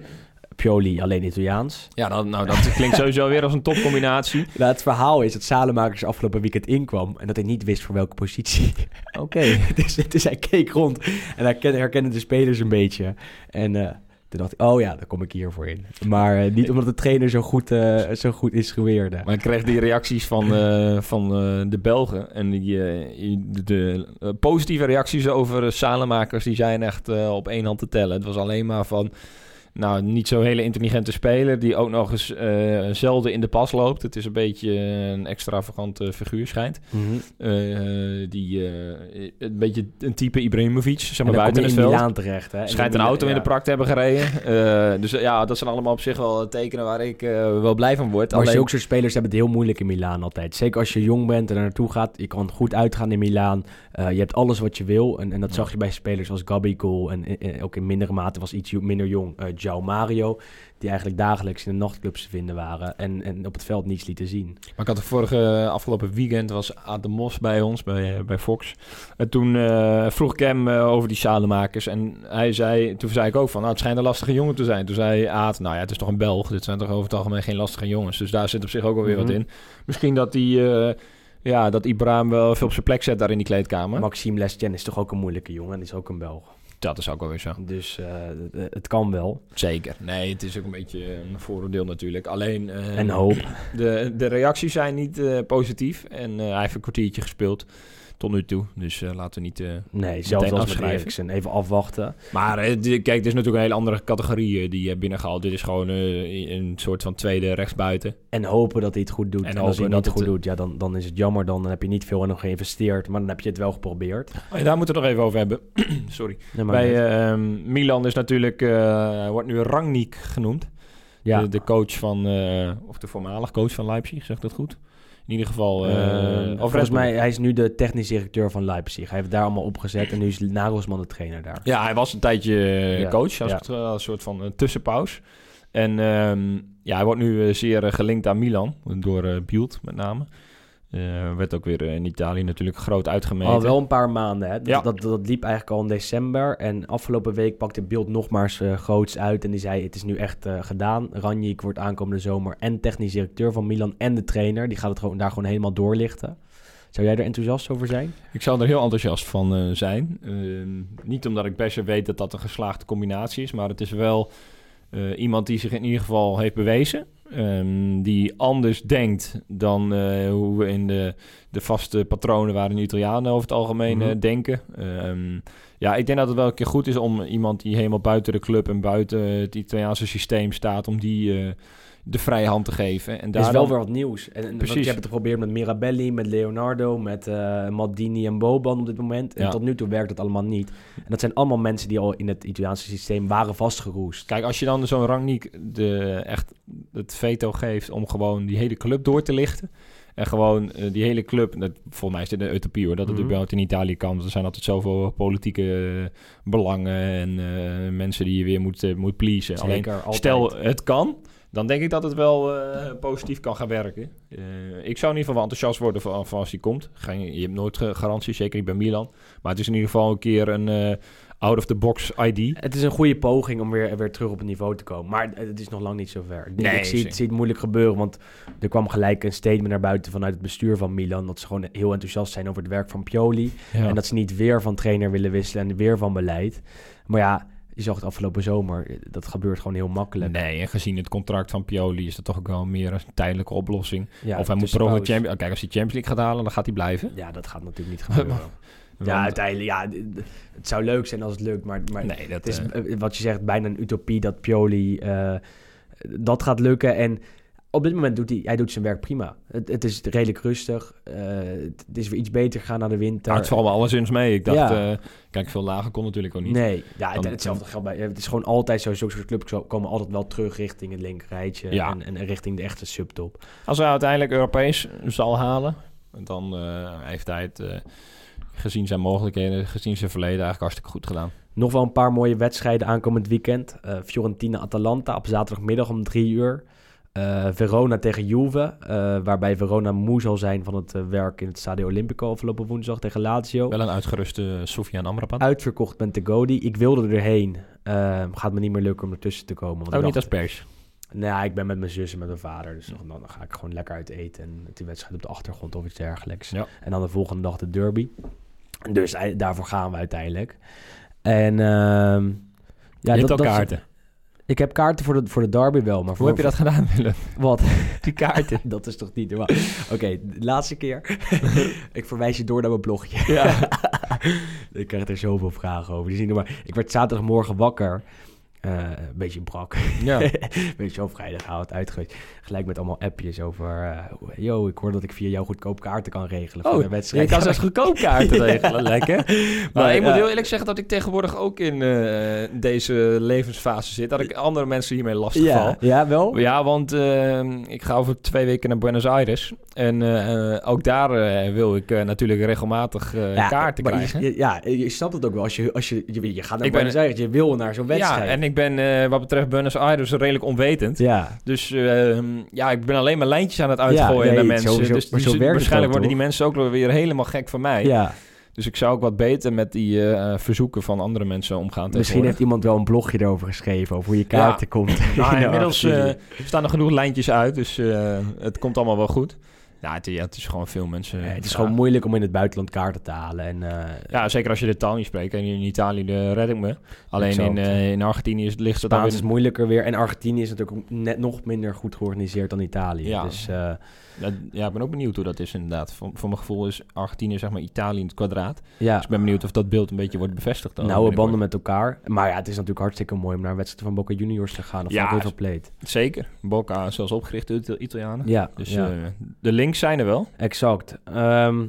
B: Pioli alleen Italiaans.
C: Ja, nou, nou dat klinkt sowieso weer als een topcombinatie.
B: Nou, het verhaal is dat Salemakers afgelopen weekend inkwam... en dat hij niet wist voor welke positie.
C: Oké.
B: dus, dus hij keek rond en hij ken- herkende de spelers een beetje. En eh, toen dacht ik, oh ja, daar kom ik hiervoor in. Maar eh, niet omdat de trainer zo goed, eh, zo goed instrueerde.
C: Maar ik kreeg die reacties van, van de Belgen. En die, de, positieve reacties over Salemakers, die zijn echt op één hand te tellen. Het was alleen maar van, nou, niet zo'n hele intelligente speler... die ook nog eens eh, zelden in de pas loopt. Het is een beetje een extravagante figuur, schijnt. Eh, die eh, een beetje een type Ibrahimovic, zeg
B: En
C: maar buiten het veld.
B: Milaan terecht, hè? En
C: Schijnt een auto in de prak te hebben gereden. Eh, dus eh, ja, dat zijn allemaal op zich wel tekenen waar ik eh, wel blij van word.
B: Maar
C: Alleen-
B: zulke soort spelers hebben het heel moeilijk in Milaan altijd. Zeker als je jong bent en er naartoe gaat. Je kan goed uitgaan in Milaan. Eh, je hebt alles wat je wil. En, en dat
C: Ja.
B: zag je bij spelers als Gabigol. En eh, ook in mindere mate was iets minder jong. Eh João Mario. Die eigenlijk dagelijks in de nachtclubs te vinden waren. En, en op het veld niets lieten zien.
C: Maar ik had de vorige afgelopen weekend was Adam Mos bij ons, bij, eh, bij Fox. En toen eh, vroeg ik hem eh, over die sademakers. En hij zei, toen zei ik ook van, nou, het schijnt een lastige jongen te zijn. Toen zei Aad, nou ja, het is toch een Belg. Dit zijn toch over het algemeen geen lastige jongens. Dus daar zit op zich ook alweer
B: Mhm.
C: wat in. Misschien dat die, eh, ja, dat Ibrahim wel veel op zijn plek zet daar in die kleedkamer.
B: Maxime Lestien is toch ook een moeilijke jongen. En is ook een Belg.
C: Dat is ook alweer zo.
B: Dus eh, het- kan wel.
C: Zeker. Nee, het is ook een beetje een vooroordeel natuurlijk. Alleen... eh,
B: En hoop.
C: De, de reacties zijn niet eh, positief. En hij heeft een kwartiertje gespeeld tot nu toe. Dus eh, laten we niet... eh,
B: Nee, zelfs als
C: afschrijven.
B: Eriksen. Even afwachten.
C: Maar eh, kijk, dit is natuurlijk een hele andere categorie die je hebt binnengehaald. Dit is gewoon een soort van tweede rechtsbuiten.
B: En hopen dat hij het goed doet.
C: En
B: En, als hij het
C: dat
B: niet goed
C: het,
B: doet, ja, dan, dan is het jammer. Dan heb je niet veel in nog geïnvesteerd. Maar dan heb je het wel geprobeerd.
C: Oh, ja, daar moeten we het nog even over hebben. Sorry.
B: Nee,
C: Bij eh, ehm, Milan is natuurlijk... wordt nu Rangnick genoemd.
B: ja.
C: De, de coach van... of de voormalig coach van Leipzig, zegt dat goed? In ieder geval... eh,
B: Eh, volgens mij, hij is nu de technisch directeur van Leipzig. Hij heeft daar allemaal opgezet en nu is Nagelsman de trainer daar.
C: Ja, hij was een tijdje eh, coach, als het, een soort van een tussenpaus. En ehm, ja, hij wordt nu zeer gelinkt aan Milan, door eh Bielt met name. Eh, werd ook weer eh, in Italië natuurlijk groot uitgemeten.
B: Al wel een paar maanden. Hè? Dat,
C: Ja.
B: dat, dat liep eigenlijk al in december. En afgelopen week pakte Beeld nog maar eens eh, groots uit. En die zei, het is nu echt eh, gedaan. Ranjik wordt aankomende zomer en technisch directeur van Milan en de trainer. Die gaat het gewoon, daar gewoon helemaal doorlichten. Zou jij er enthousiast over zijn?
C: Ik zou er heel enthousiast van eh, zijn. Ehm, niet omdat ik best weet dat dat een geslaagde combinatie is, maar het is wel eh, iemand die zich in ieder geval heeft bewezen. Ehm, die anders denkt dan eh, hoe we in de, de vaste patronen waarin de Italianen over het algemeen eh,
B: Mhm.
C: denken. Ehm, ja, ik denk dat het wel een keer goed is om iemand die helemaal buiten de club en buiten het Italiaanse systeem staat, om die eh, de vrije hand te geven. En daar
B: is wel
C: dan-
B: weer wat nieuws. En, en want
C: Precies.
B: je hebt het geprobeerd met Mirabelli, met Leonardo, met eh Maldini en Boban op dit moment. En
C: Ja.
B: tot nu toe werkt het allemaal niet. En dat zijn allemaal mensen die al in het Italiaanse systeem waren vastgeroest.
C: Kijk, als je dan zo'n Rangnick de, echt het veto geeft om gewoon die hele club door te lichten. En gewoon eh, die hele club, dat, volgens mij is dit een utopie hoor, dat het überhaupt in Italië kan. Want er zijn altijd zoveel politieke eh, belangen en eh, mensen die je weer moet, eh, moet pleasen. Alleen,
B: altijd.
C: stel het kan, dan denk ik dat het wel eh, positief kan gaan werken. Eh, ik zou in ieder geval wel enthousiast worden van, van als die komt. Geen, je hebt nooit garanties, zeker niet bij Milan. Maar het is in ieder geval een keer een eh, out-of-the-box ID.
B: Het is een goede poging om weer, weer terug op het niveau te komen. Maar het is nog lang niet zover. Ik,
C: Nee,
B: ik zie, het, zie het moeilijk gebeuren, want er kwam gelijk een statement naar buiten vanuit het bestuur van Milan. Dat ze gewoon heel enthousiast zijn over het werk van Pioli.
C: Ja.
B: En dat ze niet weer van trainer willen wisselen en weer van beleid. Maar ja, je zag het afgelopen zomer. Dat gebeurt gewoon heel makkelijk.
C: Nee, en gezien het contract van Pioli is dat toch ook wel meer een tijdelijke oplossing.
B: Ja,
C: of hij moet
B: tussen
C: per ongeluk
B: pauze.
C: Champions... Kijk, als hij Champions League gaat halen, dan gaat hij blijven.
B: Ja, dat gaat natuurlijk niet gebeuren. ja, uiteindelijk, ja, het zou leuk zijn als het lukt. Maar, maar
C: Nee, dat
B: het is,
C: eh,
B: eh, wat je zegt, bijna een utopie dat Pioli eh, dat gaat lukken. En op dit moment doet hij, hij doet zijn werk prima. Het, het is redelijk rustig. Het is weer iets beter gegaan naar de winter.
C: nou, het valt me alleszins mee. Ik dacht,
B: Ja.
C: kijk, veel lager kon natuurlijk ook niet.
B: Nee, ja, het, hetzelfde geldt bij. Het is gewoon altijd zo. Zulke soort clubs komen altijd wel terug richting het linkerrijtje.
C: Ja.
B: En, en richting de echte subtop.
C: Als hij uiteindelijk Europees zal halen, dan heeft hij het gezien zijn mogelijkheden, gezien zijn verleden eigenlijk hartstikke goed gedaan.
B: Nog wel een paar mooie wedstrijden aankomend weekend. Eh, Fiorentina-Atalanta op zaterdagmiddag om drie uur. Eh, Verona tegen Juve, eh, waarbij Verona moe zal zijn van het werk in het Stadio Olimpico afgelopen woensdag tegen Lazio.
C: Wel een uitgeruste Sofian Amrabat.
B: Uitverkocht met de Godi. Ik wilde erheen. Eh, gaat me niet meer lukken om ertussen te komen. Want
C: ook
B: ik
C: niet als pers.
B: Nou, ik ben met mijn zus en met mijn vader. Dus dan, dan ga ik gewoon lekker uit eten. En die wedstrijd op de achtergrond of iets dergelijks.
C: Ja.
B: En dan de volgende dag de derby. Dus daarvoor gaan we uiteindelijk. En ehm ja,
C: je hebt
B: dat,
C: al
B: dat-
C: kaarten.
B: Ik heb kaarten voor de, voor de derby wel. Maar
C: Hoe
B: voor,
C: heb je dat gedaan, Willem?
B: Wat?
C: Die kaarten.
B: dat is toch niet normaal? Oké, laatste keer. ik verwijs je door naar mijn blogje.
C: ja.
B: ik krijg er zoveel vragen over. Dus niet normaal. Ik werd zaterdagmorgen wakker. Eh, een beetje brak.
C: ja.
B: Weet je wel, vrijdagavond. Gelijk met allemaal appjes over... eh, yo, ik hoor dat ik via jou goedkoop kaarten kan regelen voor
C: Oh,
B: de wedstrijd.
C: je kan zelfs goedkoop kaarten regelen, lekker. Maar
B: Maar,
C: ik moet
B: ja.
C: heel eerlijk zeggen dat ik tegenwoordig ook in eh, deze levensfase zit. Dat ik andere mensen hiermee lastig val.
B: ja, ja, wel?
C: Ja, want eh, ik ga over twee weken naar Buenos Aires. En eh, ook daar eh, wil ik eh, natuurlijk regelmatig eh,
B: Ja,
C: kaarten krijgen.
B: Je, ja, je snapt het ook wel. Als je, als je, je, je gaat naar
C: ben-
B: Aires, je wil naar zo'n
C: ja,
B: wedstrijd.
C: en ik ben eh, wat betreft Buenos Aires redelijk onwetend.
B: ja.
C: Dus eh, ja, ik ben alleen maar lijntjes aan het uitgooien
B: Ja,
C: naar mensen. dus die-
B: zo
C: waarschijnlijk worden die mensen ook weer helemaal gek van mij.
B: ja.
C: Dus ik zou ook wat beter met die eh, verzoeken van andere mensen omgaan
B: Misschien heeft iemand wel een blogje erover geschreven over hoe je kaarten komt.
C: Nou,
B: in
C: inmiddels eh,
B: Argentinië.
C: staan er genoeg lijntjes uit, dus eh, het komt allemaal wel goed. Ja, het, ja, het is gewoon veel mensen.
B: Ja, het is gewoon moeilijk om in het buitenland kaarten te halen. En, eh,
C: Ja, zeker als je de taal niet spreekt. En in Italië eh, red ik me. Alleen
B: Exact.
C: in, eh, in Argentinië is, ligt het dan weer...
B: is moeilijker weer. En Argentinië is natuurlijk ook net nog minder goed georganiseerd dan Italië.
C: Ja.
B: Dus eh,
C: Ja, ja, ik ben ook benieuwd hoe dat is inderdaad. Voor, voor mijn gevoel is Argentinië zeg maar Italië in het kwadraat.
B: ja,
C: Dus ik ben benieuwd of dat beeld een beetje wordt bevestigd. dan
B: nauwe banden met elkaar. Maar ja, het is natuurlijk hartstikke mooi om naar een wedstrijd van Boca Juniors te gaan. Of
C: Ja,
B: van River Plate.
C: Zeker. Boca zelfs opgericht door de Italianen.
B: Ja,
C: Dus
B: ja.
C: de links zijn er wel.
B: exact. Ehm,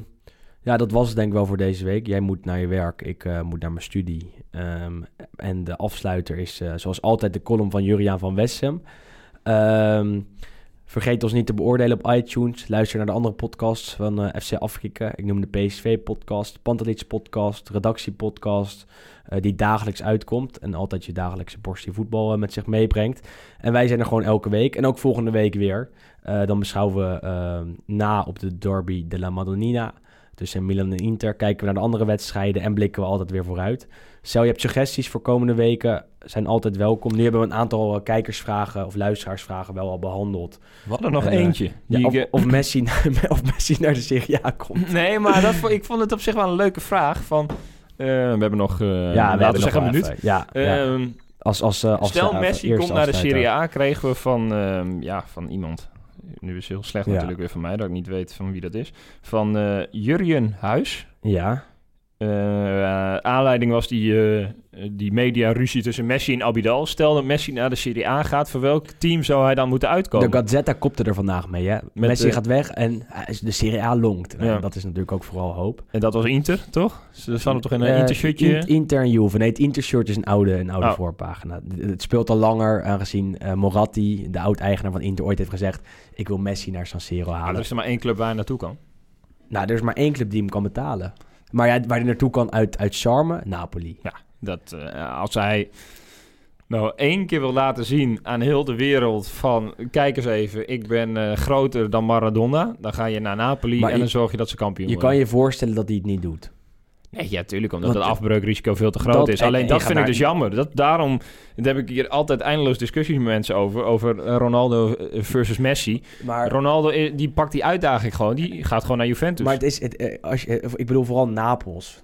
B: ja, dat was het denk ik wel voor deze week. Jij moet naar je werk, ik eh, moet naar mijn studie. Ehm, en de afsluiter is eh, zoals altijd de column van Juriaan van Wessem. Ehm, vergeet ons niet te beoordelen op iTunes. Luister naar de andere podcasts van eh, FC Afrika. Ik noem de PSV-podcast, Pantelits podcast, Redactie-podcast... eh, die dagelijks uitkomt en altijd je dagelijkse portie voetbal eh, met zich meebrengt. En wij zijn er gewoon elke week en ook volgende week weer. Dan beschouwen we na op de derby de la Madonnina tussen Milan en Inter. Kijken we naar de andere wedstrijden en blikken we altijd weer vooruit. Stel je hebt suggesties voor komende weken, zijn altijd welkom. Nu hebben we een aantal eh, kijkersvragen of luisteraarsvragen wel al behandeld.
C: We hadden nog
B: En, eh,
C: eentje.
B: Ja,
C: die
B: of,
C: ik, eh,
B: of, Messi, naar- of Messi naar de Serie A komt.
C: Nee, maar dat, ik vond het op zich wel een leuke vraag. Van, we hebben nog, eh
B: ja, we
C: laten
B: hebben
C: we zeggen,
B: nog
C: een minuut.
B: Ja, ja.
C: Ehm,
B: Als, als, als,
C: Stel, Messi komt naar de. Serie A, kregen we van, ehm, ja, van iemand. Nu is het heel slecht natuurlijk weer van mij, dat ik niet weet van wie dat is. Van Jurjen Huis.
B: Ja,
C: Uh, aanleiding was die, uh, die media-ruzie tussen Messi en Abidal. Stel dat Messi naar de Serie A gaat, voor welk team zou hij dan moeten uitkomen?
B: De Gazzetta kopte er vandaag mee. Hè? Messi gaat weg en de Serie A longt. Nou, Dat is natuurlijk ook vooral hoop.
C: En dat was Inter, toch? Ze hadden toch in een uh, Inter-shirtje?
B: Inter en Juve. Nee, het Inter-shirt is een oude, een oude oh. voorpagina. Het speelt al langer, aangezien Moratti, de oud-eigenaar van Inter, ooit heeft gezegd... ik wil Messi naar San Siro halen. Maar
C: er is er maar één club waar hij naartoe kan.
B: Nou, er is maar één club die hem kan betalen. Maar ja, waar hij naartoe kan uit, uit charme, Napoli.
C: Ja, dat, uh, als hij nou één keer wil laten zien aan heel de wereld van... kijk eens even, ik ben uh, groter dan Maradona. Dan ga je naar Napoli en dan zorg je dat ze kampioen
B: Je
C: worden.
B: kan je voorstellen dat hij het niet doet.
C: Nee, ja, tuurlijk, omdat Want, het afbreukrisico veel te groot dat, is. Alleen en, dat vind ik dus jammer. Dat, daarom daar heb ik hier altijd eindeloos discussies met mensen over. Over eh, Ronaldo versus Messi. Maar, Ronaldo, die pakt die uitdaging gewoon. Die gaat gewoon naar Juventus.
B: Maar het is, het, eh, als je, ik bedoel vooral Napels.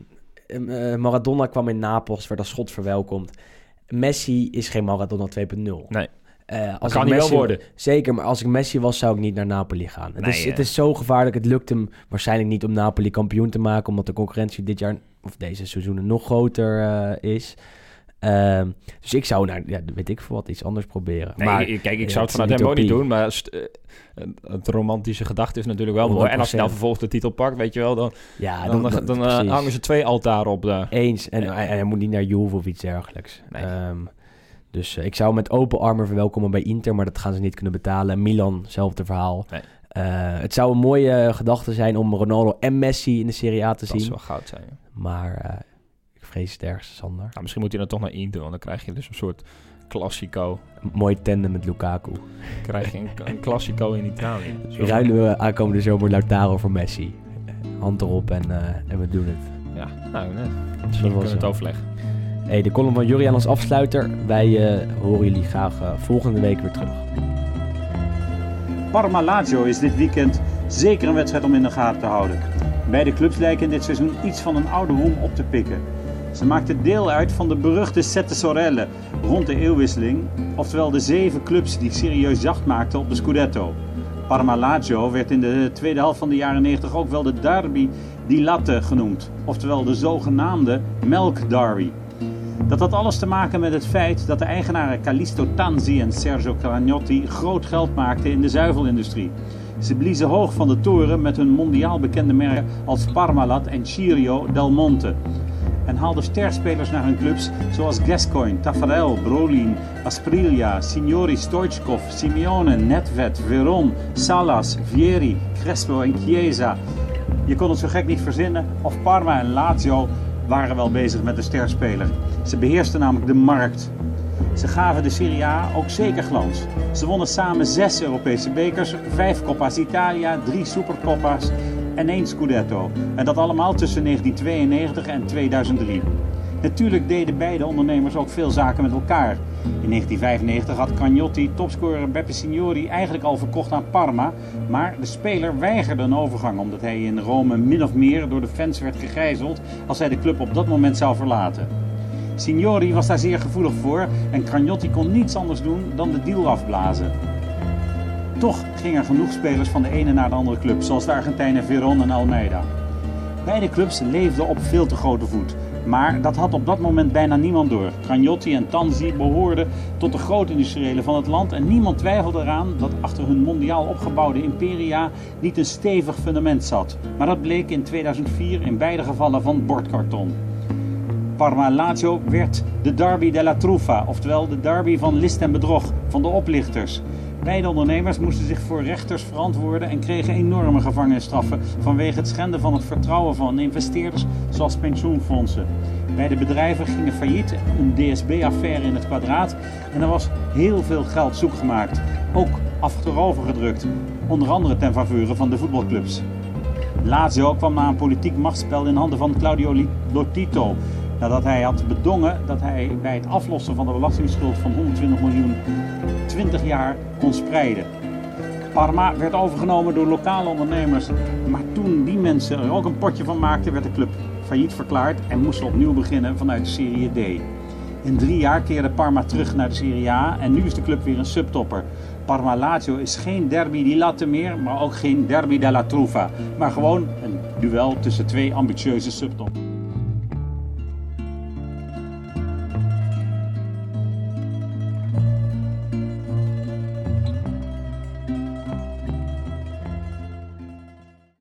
B: Uh, Maradona kwam in Napels, werd als schot verwelkomd. Messi is geen Maradona 2.0.
C: Nee.
B: Uh, als kan hij wel worden. Zeker, maar als ik Messi was, zou ik niet naar Napoli gaan. Het, is, het is zo gevaarlijk. Het lukt hem waarschijnlijk niet om Napoli kampioen te maken, omdat de concurrentie dit jaar of deze seizoenen nog groter uh, is. Uh, dus ik zou naar, ja, weet ik voor wat, iets anders proberen.
C: Nee, maar, kijk, ik zou het vanuit hem ook niet doen, maar het romantische gedachte is natuurlijk wel mooi. En als je nou vervolgens de titel pakt, weet je wel, dan, ja, dan, dan, dan, dan hangen ze twee altaren op daar.
B: Eens, en, en, hij moet niet naar Juve of iets dergelijks. Nee. Um, dus uh, ik zou met open armen verwelkomen bij Inter, maar dat gaan ze niet kunnen betalen. Milan, hetzelfde verhaal. Nee. Uh, het zou een mooie gedachte zijn om Ronaldo en Messi in de Serie A te zien. Dat
C: zou goud zijn. Ja.
B: Maar ik vrees het ergste, Sander.
C: Nou, misschien moet hij dan toch naar Inter, want dan krijg je dus een soort Classico.
B: Een mooi tandem met Lukaku.
C: krijg je een, een Classico in Italië.
B: Zo. Ruilen we aankomende zomer Lautaro voor Messi. Hand erop en, en we doen het.
C: Ja, nou net. Misschien kunnen we het overleggen.
B: De column van Jurian als afsluiter. Wij uh, horen jullie graag uh, volgende week weer terug.
D: Parma Lazio is dit weekend zeker een wedstrijd om in de gaten te houden. Beide clubs lijken dit seizoen iets van een oude roem op te pikken. Ze maakten deel uit van de beruchte Sette Sorelle rond de eeuwwisseling, oftewel de zeven clubs die serieus jacht maakten op de Scudetto. Parma Lazio werd in de tweede helft van de jaren 90 ook wel de Derby di Latte genoemd, oftewel de zogenaamde Melk Derby. Dat had alles te maken met het feit dat de eigenaren Callisto Tanzi en Sergio Cragnotti groot geld maakten in de zuivelindustrie. Ze bliezen hoog van de toren met hun mondiaal bekende merken als Parmalat en Cirio Del Monte. En haalden sterspelers naar hun clubs zoals Gascoigne, Taffarel, Brolin, Asprilla, Signori Stoichkov, Simeone, Netvet, Veron, Salas, Vieri, Crespo en Chiesa. Je kon het zo gek niet verzinnen of Parma en Lazio waren wel bezig met de sterspeler. Ze beheersten namelijk de markt. Ze gaven de Serie A ook zeker glans. Ze wonnen samen zes Europese bekers, vijf Coppa's Italia, drie Supercoppa's en één Scudetto. En dat allemaal tussen 1992 en 2003. Natuurlijk deden beide ondernemers ook veel zaken met elkaar. In 1995 had Cagnotti topscorer Beppe Signori eigenlijk al verkocht aan Parma, maar de speler weigerde een overgang omdat hij in Rome min of meer door de fans werd gegijzeld als hij de club op dat moment zou verlaten. Signori was daar zeer gevoelig voor en Cagnotti kon niets anders doen dan de deal afblazen. Toch gingen er genoeg spelers van de ene naar de andere club, zoals de Argentijnen Veron en Almeida. Beide clubs leefden op veel te grote voet. Maar dat had op dat moment bijna niemand door. Cragnotti en Tanzi behoorden tot de grote industriëlen van het land en niemand twijfelde eraan dat achter hun mondiaal opgebouwde imperia niet een stevig fundament zat. Maar dat bleek in 2004 in beide gevallen van bordkarton. Parma Lazio werd de derby della truffa, oftewel de derby van list en bedrog, van de oplichters. Beide ondernemers moesten zich voor rechters verantwoorden en kregen enorme gevangenisstraffen vanwege het schenden van het vertrouwen van investeerders zoals pensioenfondsen. Beide bedrijven gingen failliet, een DSB-affaire in het kwadraat en er was heel veel geld zoekgemaakt, ook achterover gedrukt, onder andere ten faveur van de voetbalclubs. Lazio kwam na een politiek machtsspel in handen van Claudio Lotito, nadat hij had bedongen dat hij bij het aflossen van de belastingsschuld van 120 miljoen 20 jaar kon spreiden. Parma werd overgenomen door lokale ondernemers, maar toen die mensen er ook een potje van maakten, werd de club failliet verklaard en moest opnieuw beginnen vanuit de Serie D. In drie jaar keerde Parma terug naar de Serie A en nu is de club weer een subtopper. Parma Lazio is geen derby di latte meer, maar ook geen derby della truffa, maar gewoon een duel tussen twee ambitieuze subtoppers.